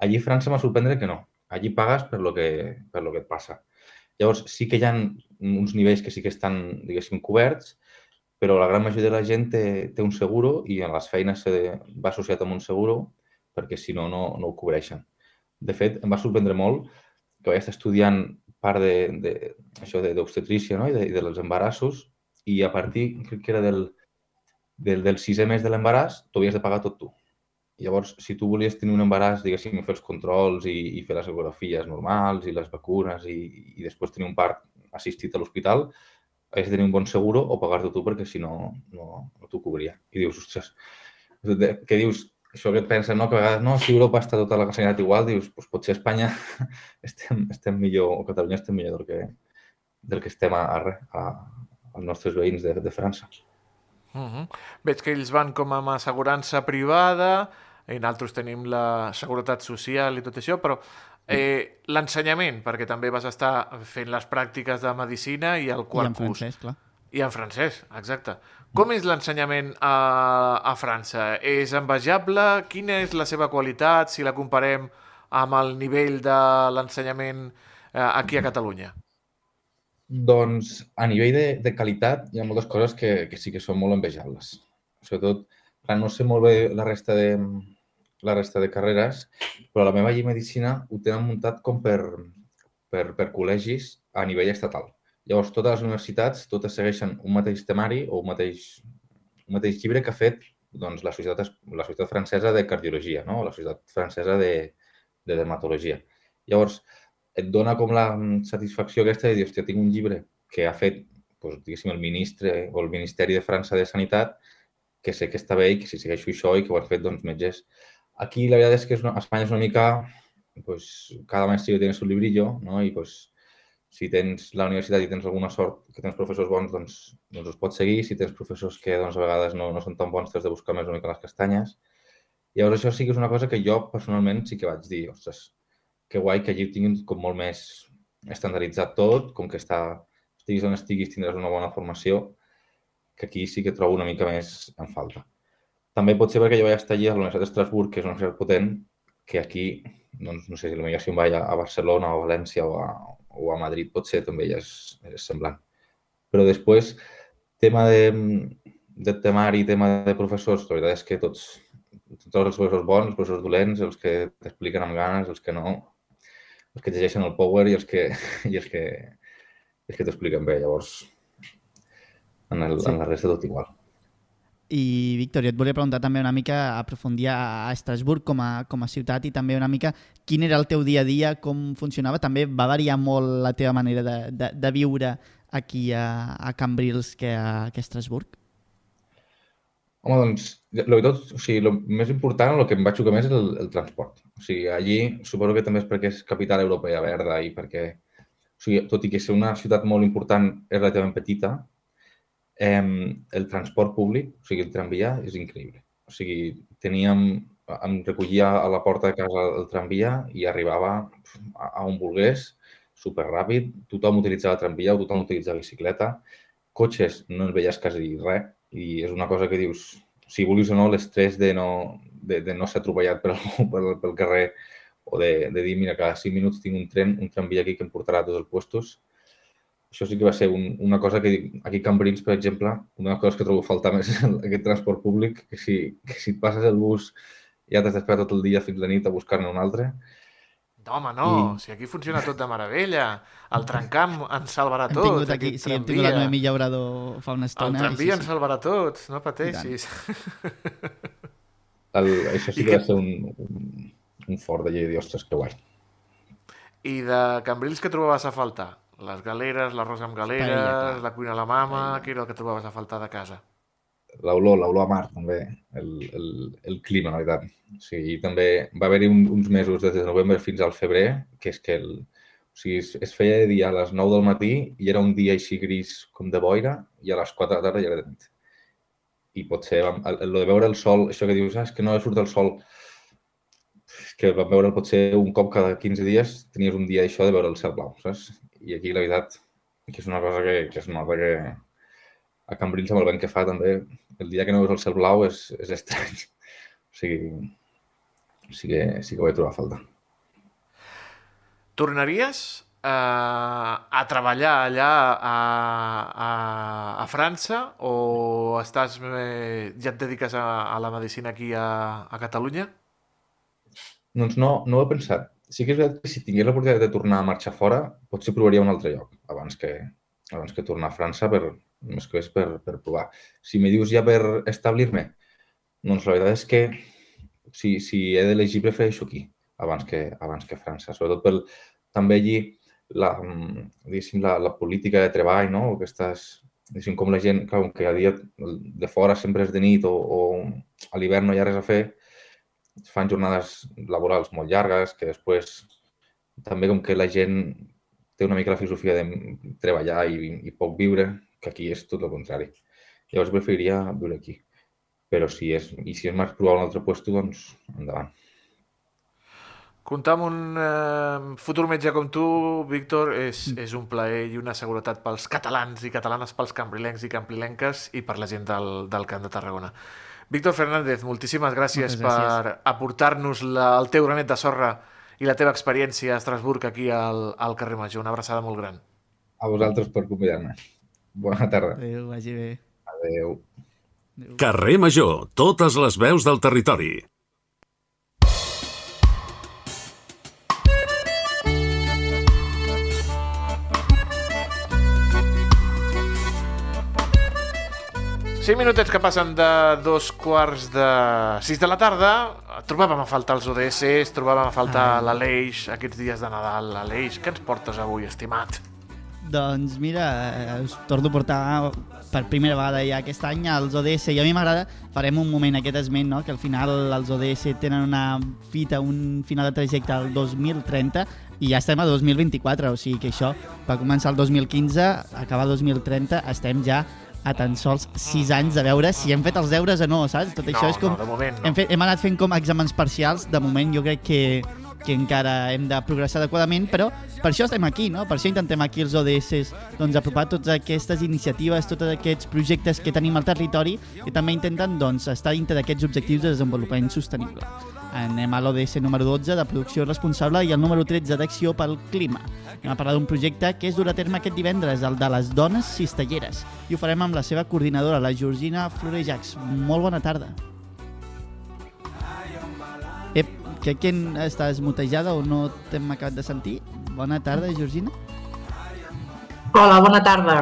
Allí a França m'ha sorprendre que no. Allí pagues per lo que, per lo que et passa. Llavors, sí que hi ha uns nivells que sí que estan, diguéssim, coberts, però la gran majoria de la gent té, té un seguro i en les feines se va associat amb un seguro perquè si no, no, no ho cobreixen. De fet, em va sorprendre molt que vaig estar estudiant part de, de, això d'obstetrícia no? I, de, i dels embarassos i a partir, crec que era del, del, del sisè mes de l'embaràs, t'ho havies de pagar tot tu. Llavors, si tu volies tenir un embaràs, diguéssim, fer els controls i, i fer les ecografies normals i les vacunes i, i després tenir un part assistit a l'hospital, havies de tenir un bon seguro o pagar-te tu perquè si no, no, no t'ho cobria. I dius, ostres, que dius, això que et pensen, no? que a vegades, no, si Europa està tota la sanitat igual, dius, doncs potser a Espanya [LAUGHS] estem, estem millor, o Catalunya estem millor del que, del que estem a, a, a, als nostres veïns de, de França. Uh -huh. Veig que ells van com amb assegurança privada, i nosaltres tenim la seguretat social i tot això, però eh, l'ensenyament, perquè també vas estar fent les pràctiques de medicina i el quart I en francès, curs. clar. I en francès, exacte. Com és l'ensenyament a, a França? És envejable? Quina és la seva qualitat si la comparem amb el nivell de l'ensenyament eh, aquí a Catalunya? Doncs a nivell de, de qualitat hi ha moltes coses que, que sí que són molt envejables. Sobretot, no sé molt bé la resta de, la resta de carreres, però la meva llei medicina ho tenen muntat com per, per, per col·legis a nivell estatal. Llavors, totes les universitats totes segueixen un mateix temari o un mateix, un mateix llibre que ha fet doncs, la, societat, la Societat Francesa de Cardiologia, no? la Societat Francesa de, de Dermatologia. Llavors, et dona com la satisfacció aquesta de dir, hòstia, tinc un llibre que ha fet, doncs, diguéssim, el ministre o el Ministeri de França de Sanitat, que sé que està bé i que si segueixo això i que ho han fet doncs, metges Aquí la veritat és que és una, Espanya és una mica, pues, cada maestrillo tiene su librillo, ¿no? I pues, si tens la universitat i tens alguna sort que tens professors bons, doncs, doncs els pots seguir. Si tens professors que doncs, a vegades no, no són tan bons, t'has de buscar més una mica les castanyes. Llavors això sí que és una cosa que jo personalment sí que vaig dir, ostres, que guai que allí ho tinguin com molt més estandarditzat tot, com que està, estiguis on estiguis tindràs una bona formació, que aquí sí que trobo una mica més en falta. També pot ser perquè jo vaig estar allí a la Universitat d'Estrasburg, que és una universitat potent, que aquí, doncs, no sé, si potser si em vaig a Barcelona o a València o a, o a Madrid potser també ja és, és semblant. Però després, tema de, de temari, tema de professors, la veritat és que tots, tots els professors bons, els professors dolents, els que t'expliquen amb ganes, els que no, els que llegeixen el Power i els que, [LAUGHS] i els que, els que t'expliquen bé. Llavors, en, el, sí. en la resta tot igual. I, Víctor, jo et volia preguntar també una mica, aprofundir a Estrasburg com a, com a ciutat i també una mica quin era el teu dia a dia, com funcionava. També va variar molt la teva manera de, de, de viure aquí a, a Cambrils que a, que a Estrasburg? Home, doncs, lo tot, o sigui, el més important, el que em va xocar més és el, el transport. O sigui, allí suposo que també és perquè és capital europea verda i perquè, o sigui, tot i que ser una ciutat molt important és relativament petita, Eh, el transport públic, o sigui, el tramvia, és increïble. O sigui, teníem, em recollia a la porta de casa el tramvia i arribava a, on volgués, superràpid, tothom utilitzava tramvia o tothom utilitzava bicicleta, cotxes no en veies quasi res. I és una cosa que dius, si volies o no, l'estrès de, no, de, de no ser atropellat per [LAUGHS] pel, pel carrer o de, de dir, mira, cada 5 minuts tinc un tren, un tramvia aquí que em portarà a tots els puestos, això sí que va ser un, una cosa que aquí a Cambrils, per exemple, una de les coses que trobo faltar més és aquest transport públic, que si, que si et passes el bus ja t'has d'esperar tot el dia fins la nit a buscar-ne un altre. No, home, no. I... Si aquí funciona tot de meravella. El trencam ens salvarà tot. Hem tingut aquí, sí, hem tingut la Noemi Llaurador fa una estona. El tramvia sí, sí. ens salvarà tots, no pateixis. El, això sí que, que va ser un, un, un fort de llei ostres, que guai. I de Cambrils que trobaves a faltar? Les galeres, l'arròs amb galeres, Paella, la cuina a la mama, Paella. què era el que trobaves a faltar de casa? l'olor, l'olor a mar també, el, el, el clima, la veritat. O sigui, també va haver-hi un, uns mesos des de novembre fins al febrer, que és que el, o sigui, es, es feia de dia a les 9 del matí i era un dia així gris com de boira i a les 4 de la tarda ja era de nit. I potser vam, el, el de veure el sol, això que dius, ah, és que no surt el sol, que vam veure potser un cop cada 15 dies, tenies un dia això de veure el cel blau, saps? I aquí la veritat que és una cosa que, que es nota que a Cambrils amb el vent que fa també, el dia que no veus el cel blau és, és estrany. O sigui, sí que, sí que ho he trobat a falta. Tornaries a, a treballar allà a, a, a França o estàs, eh, ja et dediques a, a la medicina aquí a, a Catalunya? Doncs no, no ho he pensat. Sí que és veritat que si tingués l'oportunitat de tornar a marxar fora, potser provaria un altre lloc abans que, abans que tornar a França per, més que és per, per provar. Si me dius ja per establir-me, doncs la veritat és que si, si he d'elegir prefereixo aquí abans que, abans que França. Sobretot pel, també allí la, la, la política de treball, no? Aquestes, com la gent, clar, que a dia de fora sempre és de nit o, o a l'hivern no hi ha res a fer, fan jornades laborals molt llargues, que després també com que la gent té una mica la filosofia de treballar i, i poc viure, que aquí és tot el contrari. Llavors preferiria viure aquí. Però si és, i si és més probable un altre lloc, doncs endavant. Comptar amb un eh, futur metge com tu, Víctor, és, és un plaer i una seguretat pels catalans i catalanes, pels cambrilencs i cambrilenques i per la gent del, del Camp de Tarragona. Víctor Fernández, moltíssimes gràcies, gràcies. per aportar-nos el teu granet de sorra i la teva experiència a Estrasburg aquí al, al carrer Major. Una abraçada molt gran. A vosaltres per convidar-me. Bona tarda. Adéu, vagi bé. Adéu. Adéu. Carrer Major, totes les veus del territori. Cinc minutets que passen de dos quarts de sis de la tarda. Trobàvem a faltar els ODS, trobàvem a faltar ah. l'Aleix, aquests dies de Nadal. L'Aleix, què ens portes avui, estimat? Doncs mira, us torno a portar per primera vegada ja aquest any als ODS i a mi m'agrada, farem un moment aquest esment, no? que al final els ODS tenen una fita, un final de trajecte al 2030 i ja estem a 2024, o sigui que això va començar el 2015, acabar el 2030, estem ja a tan sols 6 anys de veure si hem fet els deures o no, saps? Tot això no, és com... No, moment no. Hem, fet, hem anat fent com exàmens parcials, de moment jo crec que que encara hem de progressar adequadament, però per això estem aquí, no? Per això intentem aquí els ODS doncs, apropar totes aquestes iniciatives, tots aquests projectes que tenim al territori i també intenten doncs, estar dintre d'aquests objectius de desenvolupament sostenible. Anem a l'ODS número 12 de producció responsable i el número 13 d'acció pel clima. Anem a parlar d'un projecte que és dur a terme aquest divendres, el de les dones cistelleres. I ho farem amb la seva coordinadora, la Georgina Florejacs. Molt bona tarda. Ep, Crec que estàs mutejada o no t'hem acabat de sentir. Bona tarda, Georgina. Hola, bona tarda.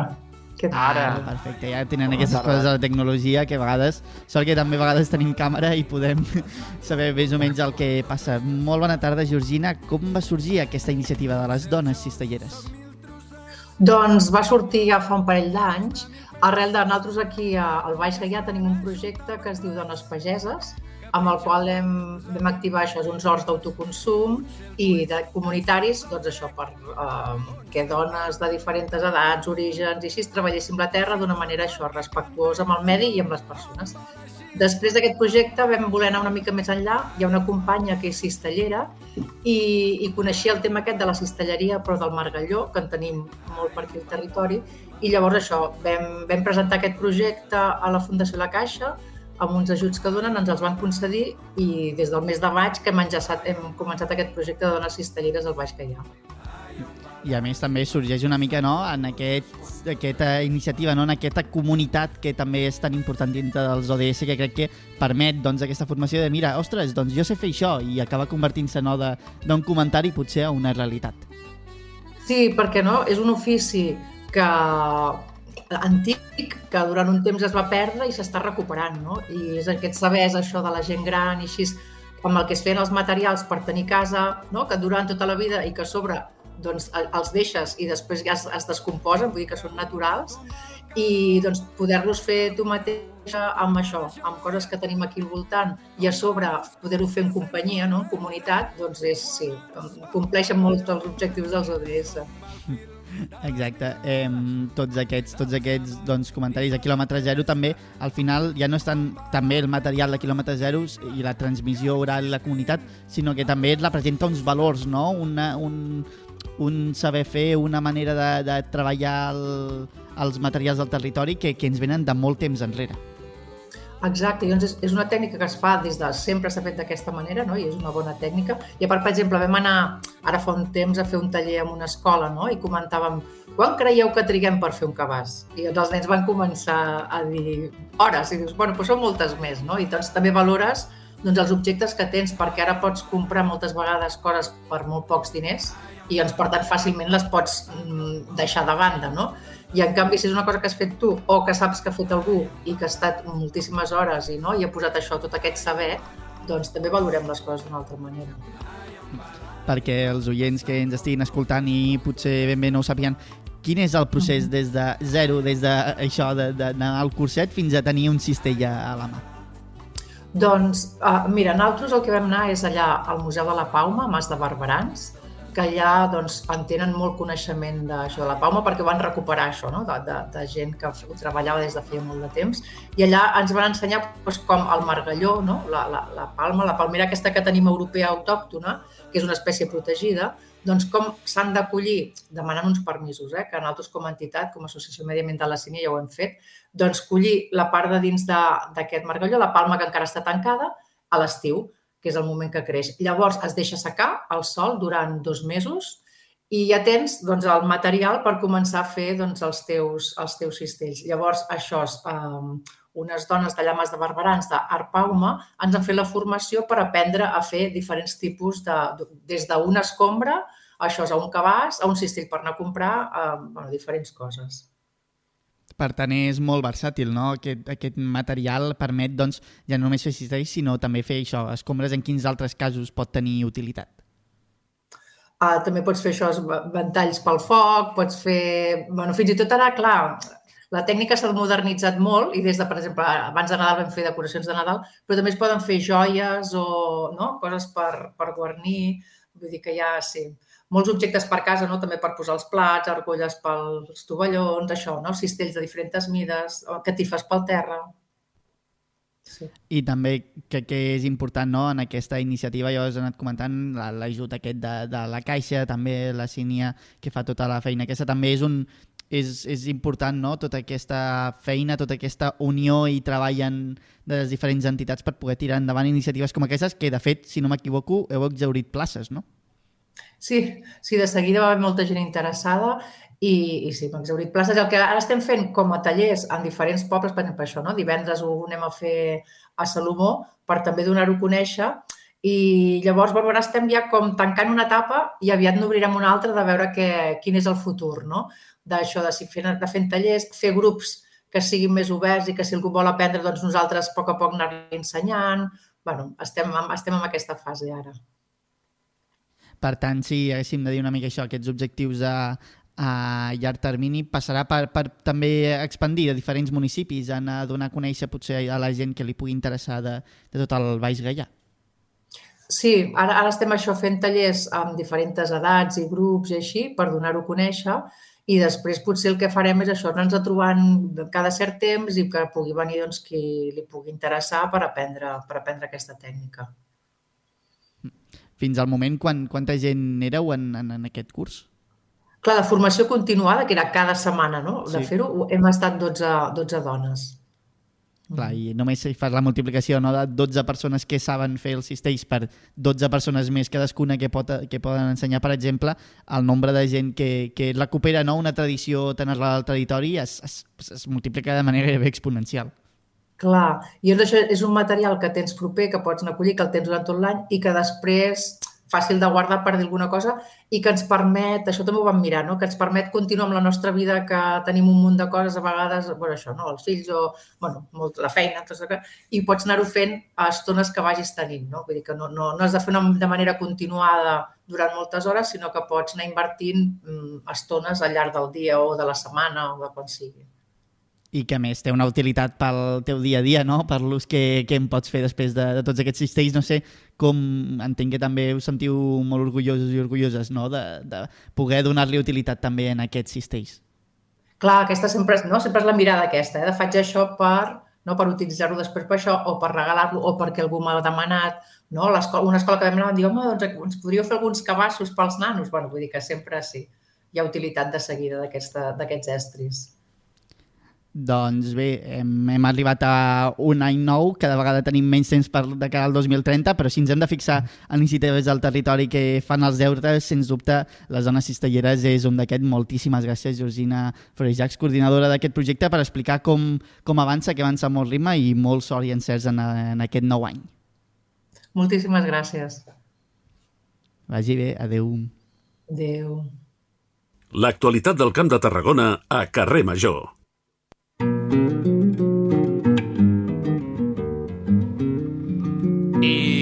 Què tal? Ara. Ah, perfecte, ja tenen bona aquestes tarda. coses de la tecnologia que a vegades, sort que també a vegades tenim càmera i podem [LAUGHS] saber més o menys el que passa. Molt bona tarda, Georgina. Com va sorgir aquesta iniciativa de les dones cistelleres? Doncs va sortir ja fa un parell d'anys. Arrel de nosaltres aquí al Baix Gaià tenim un projecte que es diu Dones Pageses, amb el qual hem, vam activar això, uns horts d'autoconsum i de comunitaris, doncs això, per eh, que dones de diferents edats, orígens i així treballéssim la terra d'una manera això, respectuosa amb el medi i amb les persones. Després d'aquest projecte vam voler anar una mica més enllà. Hi ha una companya que és cistellera i, i coneixia el tema aquest de la cistelleria, però del margalló, que en tenim molt per aquí al territori. I llavors això, vam, vam presentar aquest projecte a la Fundació La Caixa, amb uns ajuts que donen ens els van concedir i des del mes de maig que hem, enjaçat, hem començat aquest projecte de dones cistelleres al Baix Caillà. I a més també sorgeix una mica no, en aquest, aquesta iniciativa, no, en aquesta comunitat que també és tan important dintre dels ODS que crec que permet doncs, aquesta formació de mira, ostres, doncs jo sé fer això i acaba convertint-se no, d'un comentari potser a una realitat. Sí, perquè no? És un ofici que antic que durant un temps es va perdre i s'està recuperant, no? I és aquest saber això de la gent gran i així, amb el que es feien els materials per tenir casa, no? que duran tota la vida i que a sobre doncs, els deixes i després ja es, es descomposen, vull dir que són naturals, i doncs, poder-los fer tu mateixa amb això, amb coses que tenim aquí al voltant i a sobre poder-ho fer en companyia, no? en comunitat, doncs és, sí, compleixen molt els objectius dels ODS. Exacte. Eh, tots aquests, tots aquests doncs, comentaris de quilòmetre zero també, al final ja no estan també el material de quilòmetre zero i la transmissió oral i la comunitat, sinó que també representa uns valors, no? Una, un, un saber fer, una manera de, de treballar el, els materials del territori que, que ens venen de molt temps enrere. Exacte, doncs és, és una tècnica que es fa des de sempre s'ha fet d'aquesta manera, no? i és una bona tècnica. I a part, per exemple, vam anar ara fa un temps a fer un taller en una escola no? i comentàvem quan creieu que triguem per fer un cabàs? I doncs els nens van començar a dir hores, i dius, bueno, doncs són moltes més, no? I doncs també valores doncs, els objectes que tens, perquè ara pots comprar moltes vegades coses per molt pocs diners i doncs, per tant, fàcilment les pots mm, deixar de banda, no? I en canvi, si és una cosa que has fet tu o que saps que ha fet algú i que ha estat moltíssimes hores i, no, i ha posat això, tot aquest saber, doncs també valorem les coses d'una altra manera. Perquè els oients que ens estiguin escoltant i potser ben bé no ho sàpiguen, quin és el procés des de zero, des de això d'anar al curset fins a tenir un cistell a la mà? Doncs, uh, mira, nosaltres el que vam anar és allà al Museu de la Pauma, a Mas de Barberans, que ja doncs, en tenen molt coneixement d'això de la Palma perquè van recuperar això, no? de, de, de gent que ho treballava des de feia molt de temps. I allà ens van ensenyar doncs, com el margalló, no? la, la, la palma, la palmera aquesta que tenim europea autòctona, que és una espècie protegida, doncs com s'han d'acollir, demanant uns permisos, eh? que nosaltres com a entitat, com a Associació Mediambiental la Sínia ja ho hem fet, doncs collir la part de dins d'aquest margalló, la palma que encara està tancada, a l'estiu que és el moment que creix. Llavors es deixa secar al sol durant dos mesos i ja tens doncs, el material per començar a fer doncs, els, teus, els teus cistells. Llavors, això, eh, unes dones de llames de barberans d'Arpauma ens han fet la formació per aprendre a fer diferents tipus de... des d'una escombra, això és a un cabàs, a un cistell per anar a comprar, eh, bueno, diferents coses. Per tant, és molt versàtil, no? Aquest, aquest material permet, doncs, ja no només fer cistells, sinó també fer això, escombres en quins altres casos pot tenir utilitat. Uh, també pots fer això, ventalls pel foc, pots fer... bueno, fins i tot ara, clar, la tècnica s'ha modernitzat molt i des de, per exemple, abans de Nadal vam fer decoracions de Nadal, però també es poden fer joies o no? coses per, per guarnir, vull dir que ja, sí, molts objectes per casa, no? també per posar els plats, argolles pels tovallons, això, no? cistells de diferents mides, catifes pel terra... Sí. I també crec que és important no? en aquesta iniciativa, ja ho has anat comentant, l'ajut aquest de, de la Caixa, també la Sínia, que fa tota la feina. Aquesta també és un, és, és important, no? tota aquesta feina, tota aquesta unió i treballen de les diferents entitats per poder tirar endavant iniciatives com aquestes, que de fet, si no m'equivoco, heu exaurit places, no? Sí, sí, de seguida va haver molta gent interessada i, i sí, hem exaurit places. El que ara estem fent com a tallers en diferents pobles, per exemple, això, no? divendres ho anem a fer a Salomó per també donar-ho a conèixer i llavors, bueno, ara estem ja com tancant una etapa i aviat n'obrirem una altra de veure que, quin és el futur, no? D'això, de, si fent, de fent tallers, fer grups que siguin més oberts i que si algú vol aprendre, doncs nosaltres a poc a poc anar-li ensenyant. bueno, estem, estem en aquesta fase ara. Per tant, si haguéssim de dir una mica això, aquests objectius a, a llarg termini, passarà per, per també expandir a diferents municipis, en a donar a conèixer potser a la gent que li pugui interessar de, de tot el Baix Gaià. Sí, ara, ara estem això fent tallers amb diferents edats i grups i així per donar-ho a conèixer i després potser el que farem és això, anar-nos trobant cada cert temps i que pugui venir doncs, qui li pugui interessar per aprendre, per aprendre aquesta tècnica fins al moment, quan, quanta gent éreu en, en, en aquest curs? Clar, la formació continuada, que era cada setmana, no? De sí. fer-ho, hem estat 12, 12 dones. Clar, i només si fas la multiplicació no, de 12 persones que saben fer els cistells per 12 persones més cadascuna que, pot, que poden ensenyar, per exemple, el nombre de gent que, que recupera no, una tradició tan arrelada al territori es, es, es multiplica de manera gairebé exponencial. Clar, i és, això, és un material que tens proper, que pots anar a collir, que el tens durant tot l'any i que després fàcil de guardar per dir alguna cosa i que ens permet, això també ho vam mirar, no? que ens permet continuar amb la nostra vida, que tenim un munt de coses a vegades, bueno, això, no? els fills o bueno, molt, la feina, tot això, i pots anar-ho fent a estones que vagis tenint. No? Vull dir que no, no, no has de fer una, de manera continuada durant moltes hores, sinó que pots anar invertint mm, estones al llarg del dia o de la setmana o de quan sigui. I que més té una utilitat pel teu dia a dia, no? per l'ús que, que en pots fer després de, de tots aquests cistells. No sé com entenc que també us sentiu molt orgullosos i orgulloses no? de, de poder donar-li utilitat també en aquests cistells. Clar, aquesta sempre és, no? sempre és la mirada aquesta, eh? de faig això per, no? per utilitzar-ho després per això, o per regalar-lo, o perquè algú m'ha demanat. No? Escola, una escola que vam anar vam dir, doncs ens podríeu fer alguns cabassos pels nanos. Bueno, vull dir que sempre sí, hi ha utilitat de seguida d'aquests estris. Doncs bé, hem, hem arribat a un any nou, cada vegada tenim menys temps per de cara al 2030, però si ens hem de fixar en iniciatives del territori que fan els deures, sens dubte, les zones cistelleres és un d'aquest. Moltíssimes gràcies, Georgina Forejacs, coordinadora d'aquest projecte, per explicar com, com avança, que avança molt ritme i molt sort i encerts en, en aquest nou any. Moltíssimes gràcies. Vagi bé, adeu. Adeu. L'actualitat del Camp de Tarragona a Carrer Major.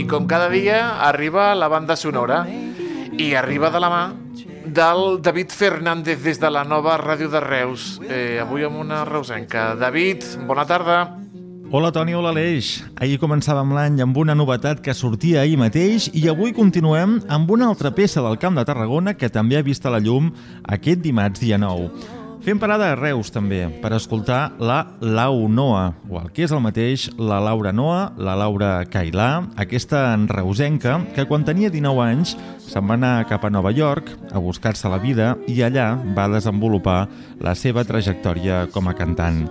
Com cada dia arriba la banda sonora i arriba de la mà del David Fernández des de la nova ràdio de Reus. Eh, avui amb una reusenca. David, bona tarda. Hola Toni, hola Aleix. Ahir començàvem l'any amb una novetat que sortia ahir mateix i avui continuem amb una altra peça del Camp de Tarragona que també ha vist a la llum aquest dimarts dia 9. Fem parada a Reus, també, per escoltar la Lau Noa, o el que és el mateix, la Laura Noa, la Laura Cailà, aquesta reusenca que quan tenia 19 anys se'n va anar cap a Nova York a buscar-se la vida i allà va desenvolupar la seva trajectòria com a cantant.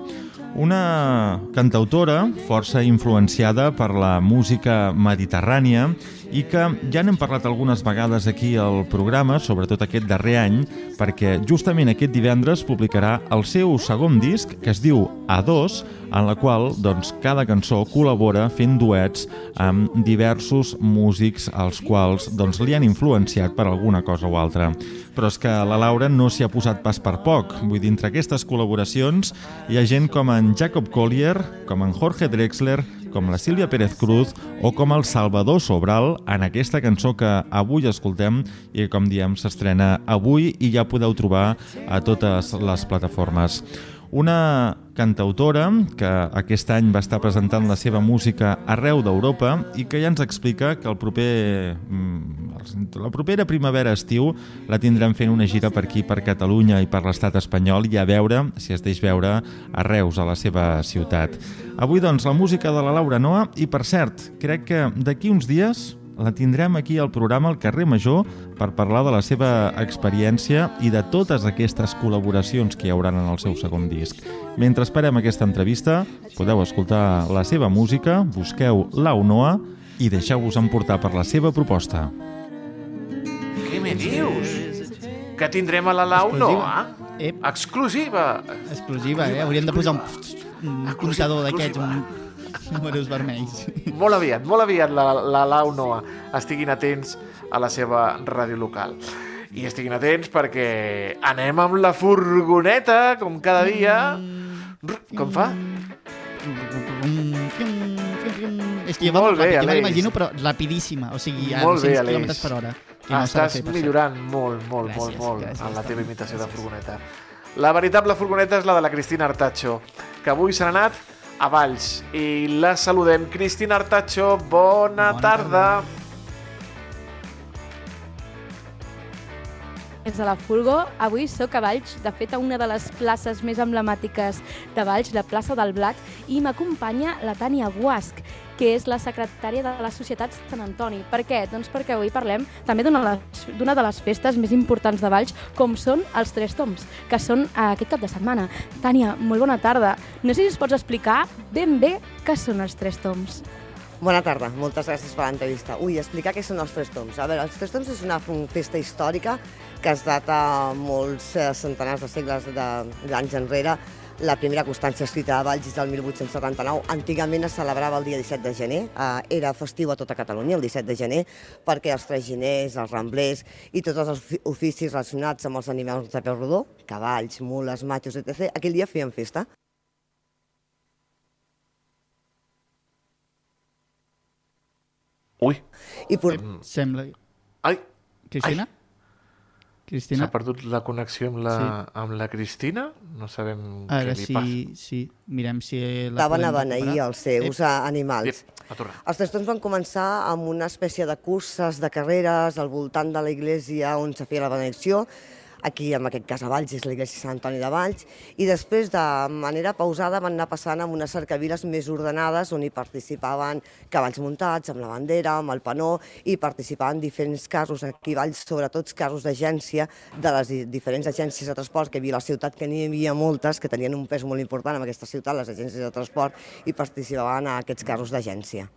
Una cantautora força influenciada per la música mediterrània i que ja n'hem parlat algunes vegades aquí al programa, sobretot aquest darrer any, perquè justament aquest divendres publicarà el seu segon disc, que es diu A2, en la qual doncs, cada cançó col·labora fent duets amb diversos músics als quals doncs, li han influenciat per alguna cosa o altra. Però és que la Laura no s'hi ha posat pas per poc. Vull dir, entre aquestes col·laboracions hi ha gent com en Jacob Collier, com en Jorge Drexler, com la Sílvia Pérez Cruz o com el Salvador Sobral en aquesta cançó que avui escoltem i que, com diem, s'estrena avui i ja podeu trobar a totes les plataformes. Una cantautora que aquest any va estar presentant la seva música arreu d'Europa i que ja ens explica que el proper, mm, la propera primavera-estiu la tindrem fent una gira per aquí, per Catalunya i per l'estat espanyol i a veure si es deix veure a Reus, a la seva ciutat. Avui, doncs, la música de la Laura Noa i, per cert, crec que d'aquí uns dies la tindrem aquí al programa al carrer Major per parlar de la seva experiència i de totes aquestes col·laboracions que hi hauran en el seu segon disc. Mentre esperem aquesta entrevista, podeu escoltar la seva música, busqueu La Unoa i deixeu-vos emportar per la seva proposta. Què me dius? Que tindrem a la Lau Noa? Exclusiva! Exclusiva, eh? Hauríem de posar un, un comptador d'aquests, un números vermells. Molt aviat, molt aviat la, la Lau Noa. Estiguin atents a la seva ràdio local. I estiguin atents perquè anem amb la furgoneta, com cada dia. Com fa? És que jo Molt bé, me Aleix. l'imagino, però rapidíssima, o sigui, a Molt bé, 200 Aleix. km per hora. que no Estàs fer, millorant molt, molt, Gràcies, molt, molt gràcies, en la teva imitació de furgoneta. La veritable furgoneta és la de la Cristina Artacho, que avui s'ha anat a Valls. I la saludem. Cristina Artacho, bona, Bona tarda. tarda. Des de la Fulgo, avui sóc a Valls, de fet a una de les places més emblemàtiques de Valls, la plaça del Blat, i m'acompanya la Tània Guasc, que és la secretària de la Societat Sant Antoni. Per què? Doncs perquè avui parlem també d'una de les- festes més importants de Valls, com són els Tres Toms, que són eh, aquest cap de setmana. Tània, molt bona tarda. No sé si ens pots explicar ben bé què són els Tres Toms. Bona tarda, moltes gràcies per l'entrevista. Ui, explicar què són els Tres Toms. A veure, els Tres Toms és una festa històrica que es data molts eh, centenars de segles d'anys enrere. La primera constància escrita a Valls és del 1879. Antigament es celebrava el dia 17 de gener. Eh, era festiu a tota Catalunya, el 17 de gener, perquè els traginers, els ramblers i tots els ofi- oficis relacionats amb els animals de peu rodó, cavalls, mules, matxos, etc., aquell dia feien festa. Ui, I por... Sembla... ai, Cristina? Cristina? S'ha perdut la connexió amb la, sí. amb la Cristina? No sabem Ara què li sí, passa. sí, mirem si la Estaven a beneir els seus eh, animals. Ep. Els trastorns van començar amb una espècie de curses, de carreres, al voltant de la iglesia on se feia la benedicció, aquí en aquest cas a Valls és l'església Sant Antoni de Valls, i després de manera pausada van anar passant amb unes cercaviles més ordenades on hi participaven cavalls muntats, amb la bandera, amb el panó, i participaven diferents casos aquí a Valls, sobretot casos d'agència de les di- diferents agències de transport que hi havia a la ciutat, que n'hi havia moltes, que tenien un pes molt important en aquesta ciutat, les agències de transport, i participaven a aquests casos d'agència.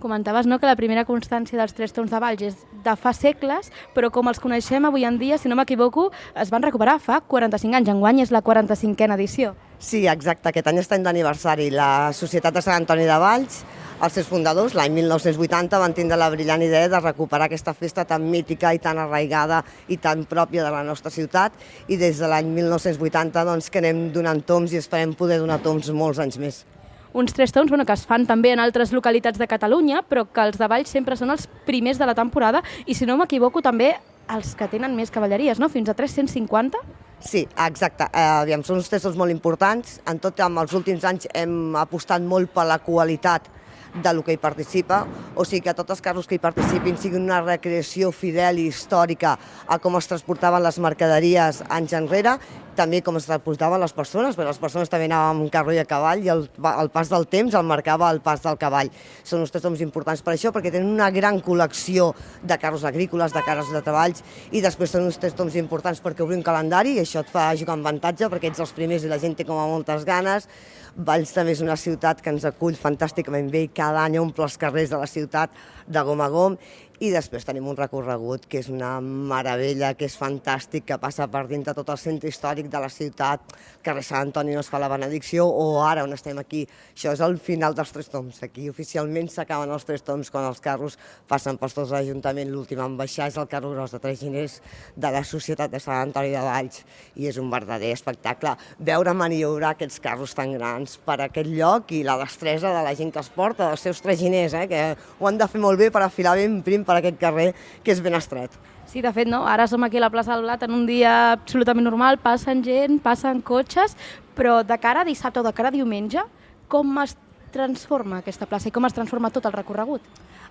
Comentaves no, que la primera constància dels tres tons de Valls és de fa segles, però com els coneixem avui en dia, si no m'equivoco, es van recuperar fa 45 anys. Enguany és la 45a edició. Sí, exacte. Aquest any està en d'aniversari. La Societat de Sant Antoni de Valls, els seus fundadors, l'any 1980, van tindre la brillant idea de recuperar aquesta festa tan mítica i tan arraigada i tan pròpia de la nostra ciutat i des de l'any 1980 doncs, que anem donant toms i esperem poder donar toms molts anys més. Uns tres tons bueno, que es fan també en altres localitats de Catalunya, però que els de Valls sempre són els primers de la temporada i, si no m'equivoco, també els que tenen més cavalleries, no? Fins a 350? Sí, exacte. Eh, aviam, són uns testos molt importants. En tot, en els últims anys hem apostat molt per la qualitat de lo que hi participa, o sigui que tots els carros que hi participin siguin una recreació fidel i històrica a com es transportaven les mercaderies anys enrere, també com es transportaven les persones, perquè les persones també anaven amb carro i a cavall i el, el pas del temps el marcava el pas del cavall. Són uns testoms importants per això, perquè tenen una gran col·lecció de carros agrícoles, de carros de treballs, i després són uns testoms importants perquè obrim calendari i això et fa jugar amb avantatge perquè ets els primers i la gent té com a moltes ganes. Valls també és una ciutat que ens acull fantàsticament bé i cada any omple els carrers de la ciutat de gom a gom i després tenim un recorregut que és una meravella, que és fantàstic, que passa per dintre tot el centre històric de la ciutat, carrer Sant Antoni on es fa la benedicció, o ara on estem aquí. Això és el final dels Tres Toms. Aquí oficialment s'acaben els Tres Toms quan els carros passen pels tots l'Ajuntament. L'últim en baixar és el carro gros de Tres Giners de la Societat de Sant Antoni de Valls i és un verdader espectacle veure maniobrar aquests carros tan grans per aquest lloc i la destresa de la gent que els porta, dels seus traginers, eh, que ho han de fer molt bé per afilar ben prim per aquest carrer que és ben estret. Sí, de fet, no? ara som aquí a la plaça del Blat en un dia absolutament normal, passen gent, passen cotxes, però de cara a dissabte o de cara a diumenge, com es transforma aquesta plaça i com es transforma tot el recorregut?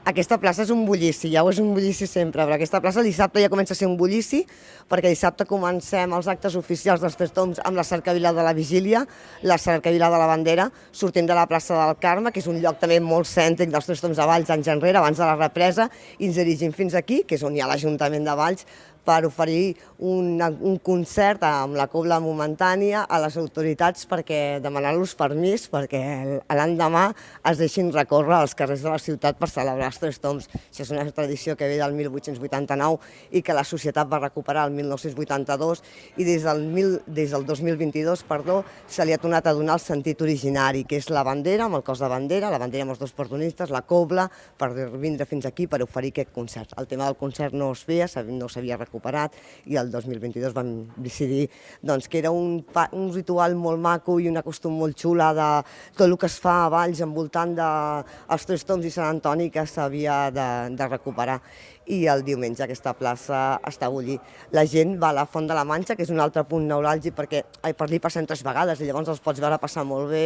Aquesta plaça és un bullici, ja ho és un bullici sempre, però aquesta plaça dissabte ja comença a ser un bullici, perquè dissabte comencem els actes oficials dels Tres Toms amb la cercavila de la Vigília, la cercavila de la Bandera, sortim de la plaça del Carme, que és un lloc també molt cèntric dels Tres Toms de Valls anys enrere, abans de la represa, i ens dirigim fins aquí, que és on hi ha l'Ajuntament de Valls, per oferir un, un concert amb la cobla momentània a les autoritats perquè demanar-los permís perquè l'endemà es deixin recórrer als carrers de la ciutat per celebrar els Tres Toms. Això és una tradició que ve del 1889 i que la societat va recuperar el 1982 i des del, mil, des del 2022 perdó, se li ha tornat a donar el sentit originari, que és la bandera, amb el cos de bandera, la bandera amb els dos portonistes, la cobla, per vindre fins aquí per oferir aquest concert. El tema del concert no es feia, no s'havia recuperat i el 2022 vam decidir doncs, que era un, un ritual molt maco i una costum molt xula de tot el que es fa a Valls envoltant de els Tres Toms i Sant Antoni que s'havia de, de recuperar i el diumenge aquesta plaça està a bullir. La gent va a la Font de la Manxa, que és un altre punt neuràlgic, perquè ai, per allí passen tres vegades i llavors els pots veure passar molt bé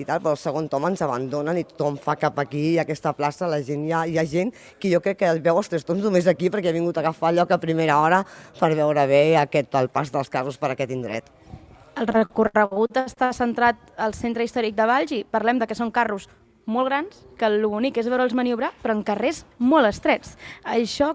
i tal, però el segon tom ens abandonen i tothom fa cap aquí, a aquesta plaça, la gent, hi ha, hi ha gent que jo crec que veu els tres toms només aquí perquè ha vingut a agafar lloc a primera hora per veure bé aquest, el pas dels carros per aquest indret. El recorregut està centrat al centre històric de Valls i parlem de que són carros molt grans, que l'únic és veure'ls maniobrar, però en carrers molt estrets. Això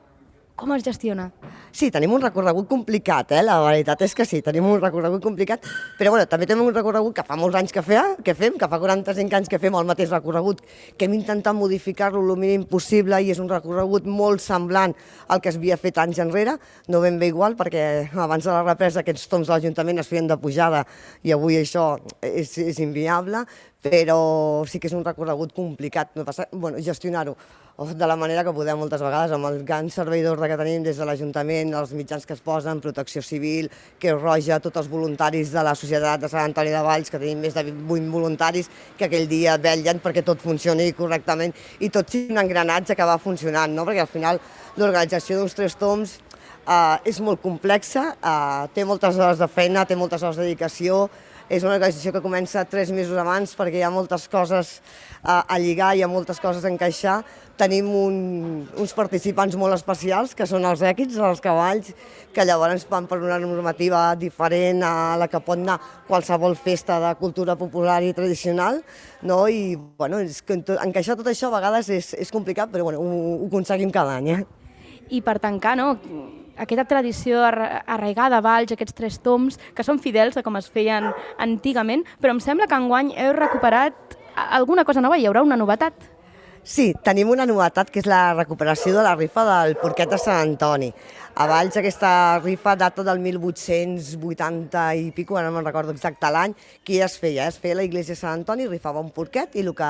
com es gestiona? Sí, tenim un recorregut complicat, eh? la veritat és que sí, tenim un recorregut complicat, però bueno, també tenim un recorregut que fa molts anys que, fea, que fem, que fa 45 anys que fem el mateix recorregut, que hem intentat modificar-lo el mínim possible i és un recorregut molt semblant al que es havia fet anys enrere, no ben bé igual perquè abans de la represa aquests toms de l'Ajuntament es feien de pujada i avui això és, és inviable, però sí que és un recorregut complicat, no passa, bueno, gestionar-ho de la manera que podem moltes vegades, amb el gran servei d'ordre que tenim des de l'Ajuntament, els mitjans que es posen, Protecció Civil, Creu Roja, tots els voluntaris de la Societat de Sant Antoni de Valls, que tenim més de 8 voluntaris, que aquell dia vetllen perquè tot funcioni correctament i tot sigui un engranatge que va funcionant, no? perquè al final l'organització d'uns tres toms Uh, és molt complexa, uh, té moltes hores de feina, té moltes hores de dedicació, és una organització que comença tres mesos abans perquè hi ha moltes coses uh, a lligar, hi ha moltes coses a encaixar. Tenim un, uns participants molt especials, que són els èquits, els cavalls, que llavors van per una normativa diferent a la que pot anar qualsevol festa de cultura popular i tradicional, no? i bueno, és, encaixar tot això a vegades és, és complicat, però bueno, ho, ho aconseguim cada any. Eh? I per tancar, no, aquesta tradició arraigada a Valls, aquests tres toms, que són fidels de com es feien antigament, però em sembla que enguany heu recuperat alguna cosa nova, hi haurà una novetat. Sí, tenim una novetat que és la recuperació de la rifa del porquet de Sant Antoni. A Valls aquesta rifa data del 1880 i pico, ara no me'n recordo exacte l'any, qui es feia? Es feia la iglesia de Sant Antoni, rifava un porquet i el que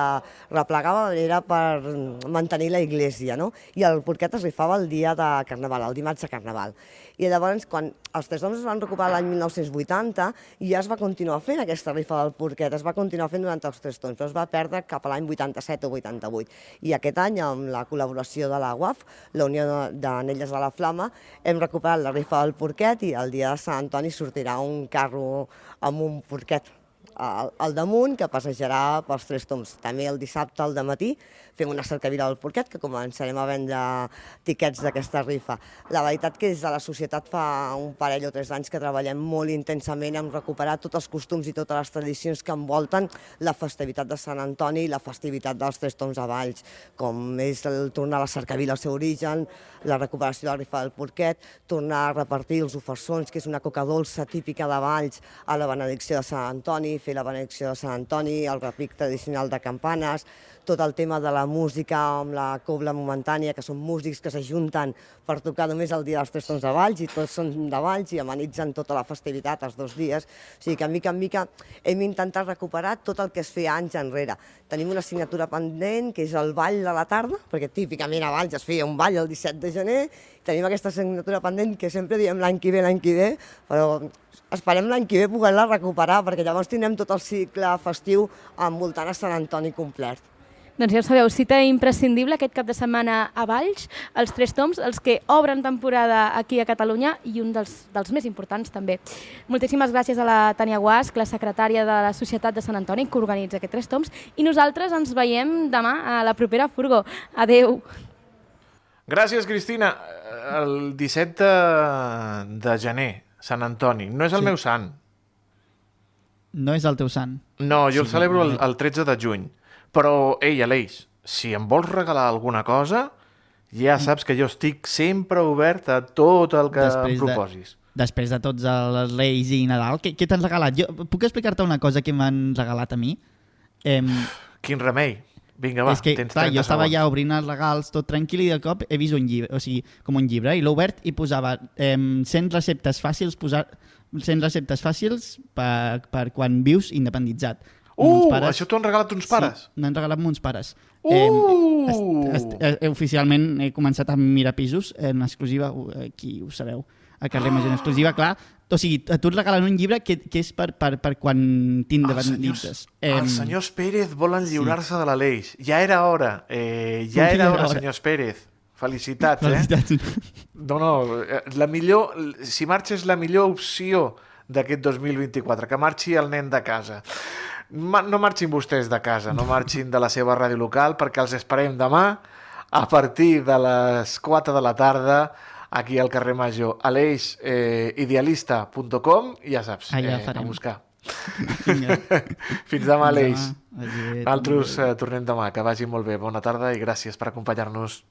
replegava era per mantenir la iglesia, no? I el porquet es rifava el dia de Carnaval, el dimarts de Carnaval. I llavors, quan els tres homes es van recuperar l'any 1980, ja es va continuar fent aquesta rifa del porquet, es va continuar fent durant els tres tons, però es va perdre cap a l'any 87 o 88. I aquest any, amb la col·laboració de la UAF, la Unió d'Anelles de la Flama, hem recuperat la rifa del porquet i el dia de Sant Antoni sortirà un carro amb un porquet al, al damunt que passejarà pels tres toms. També el dissabte al matí fem una cercavila del porquet que començarem a vendre tiquets d'aquesta rifa. La veritat que des de la societat fa un parell o tres anys que treballem molt intensament en recuperar tots els costums i totes les tradicions que envolten la festivitat de Sant Antoni i la festivitat dels Tres Toms a Valls, com és el tornar a la cercavila al seu origen, la recuperació de la rifa del porquet, tornar a repartir els ofersons, que és una coca dolça típica de Valls, a la benedicció de Sant Antoni, fer la benedicció de Sant Antoni, el repic tradicional de campanes, tot el tema de la música amb la cobla momentània, que són músics que s'ajunten per tocar només el dia dels tres tons de Valls i tots són de Valls i amenitzen tota la festivitat els dos dies. O sigui que, mica en mica, hem intentat recuperar tot el que es feia anys enrere. Tenim una assignatura pendent, que és el ball de la tarda, perquè típicament a Valls es feia un ball el 17 de gener, tenim aquesta assignatura pendent que sempre diem l'any que ve, l'any que ve, però esperem l'any que ve poder-la recuperar, perquè llavors tindrem tot el cicle festiu envoltant a Sant Antoni complet. Doncs ja ho sabeu, cita imprescindible aquest cap de setmana a Valls, els tres toms, els que obren temporada aquí a Catalunya i un dels, dels més importants també. Moltíssimes gràcies a la Tània Guasc, la secretària de la Societat de Sant Antoni, que organitza aquests tres toms, i nosaltres ens veiem demà a la propera Furgó. Adeu! Gràcies, Cristina. El 17 de, de gener, Sant Antoni. No és el sí. meu sant. No és el teu sant. No, jo sí, el celebro el, el 13 de juny. Però, ei, Aleix, si em vols regalar alguna cosa, ja saps que jo estic sempre obert a tot el que després em proposis. De, després de tots els Reis i Nadal, què, què t'han regalat? Jo, puc explicar-te una cosa que m'han regalat a mi? Em... Quin remei. Vinga, va, és que, tens clar, jo estava segons. ja obrint els regals, tot tranquil, i de cop he vist un llibre, o sigui, com un llibre, i l'he obert i posava eh, 100 receptes fàcils, posar 100 receptes fàcils per, per quan vius independitzat. Uh, pares. això t'ho han regalat uns pares? Sí, m'han regalat uns pares. Uh! Eh, est, est, eh, oficialment he començat a mirar pisos en exclusiva, aquí ho sabeu, a carrer Major en exclusiva, clar. O sigui, a tu et regalen un llibre que, que és per, per, per quan t'independitzes. Eh, els senyors Pérez volen lliurar-se sí. de la l'Aleix. Ja era hora. Eh, ja era hora, hora, senyors Pérez. Felicitats, Felicitats, eh? No, no, eh, la millor, si marxes la millor opció d'aquest 2024, que marxi el nen de casa no marxin vostès de casa, no marxin de la seva ràdio local perquè els esperem demà a partir de les 4 de la tarda aquí al carrer Major a l'eix eh, idealista.com ja saps, Allà eh, a buscar. [LAUGHS] Fins demà, Aleix. Nosaltres eh, tornem demà. Que vagi molt bé. Bona tarda i gràcies per acompanyar-nos.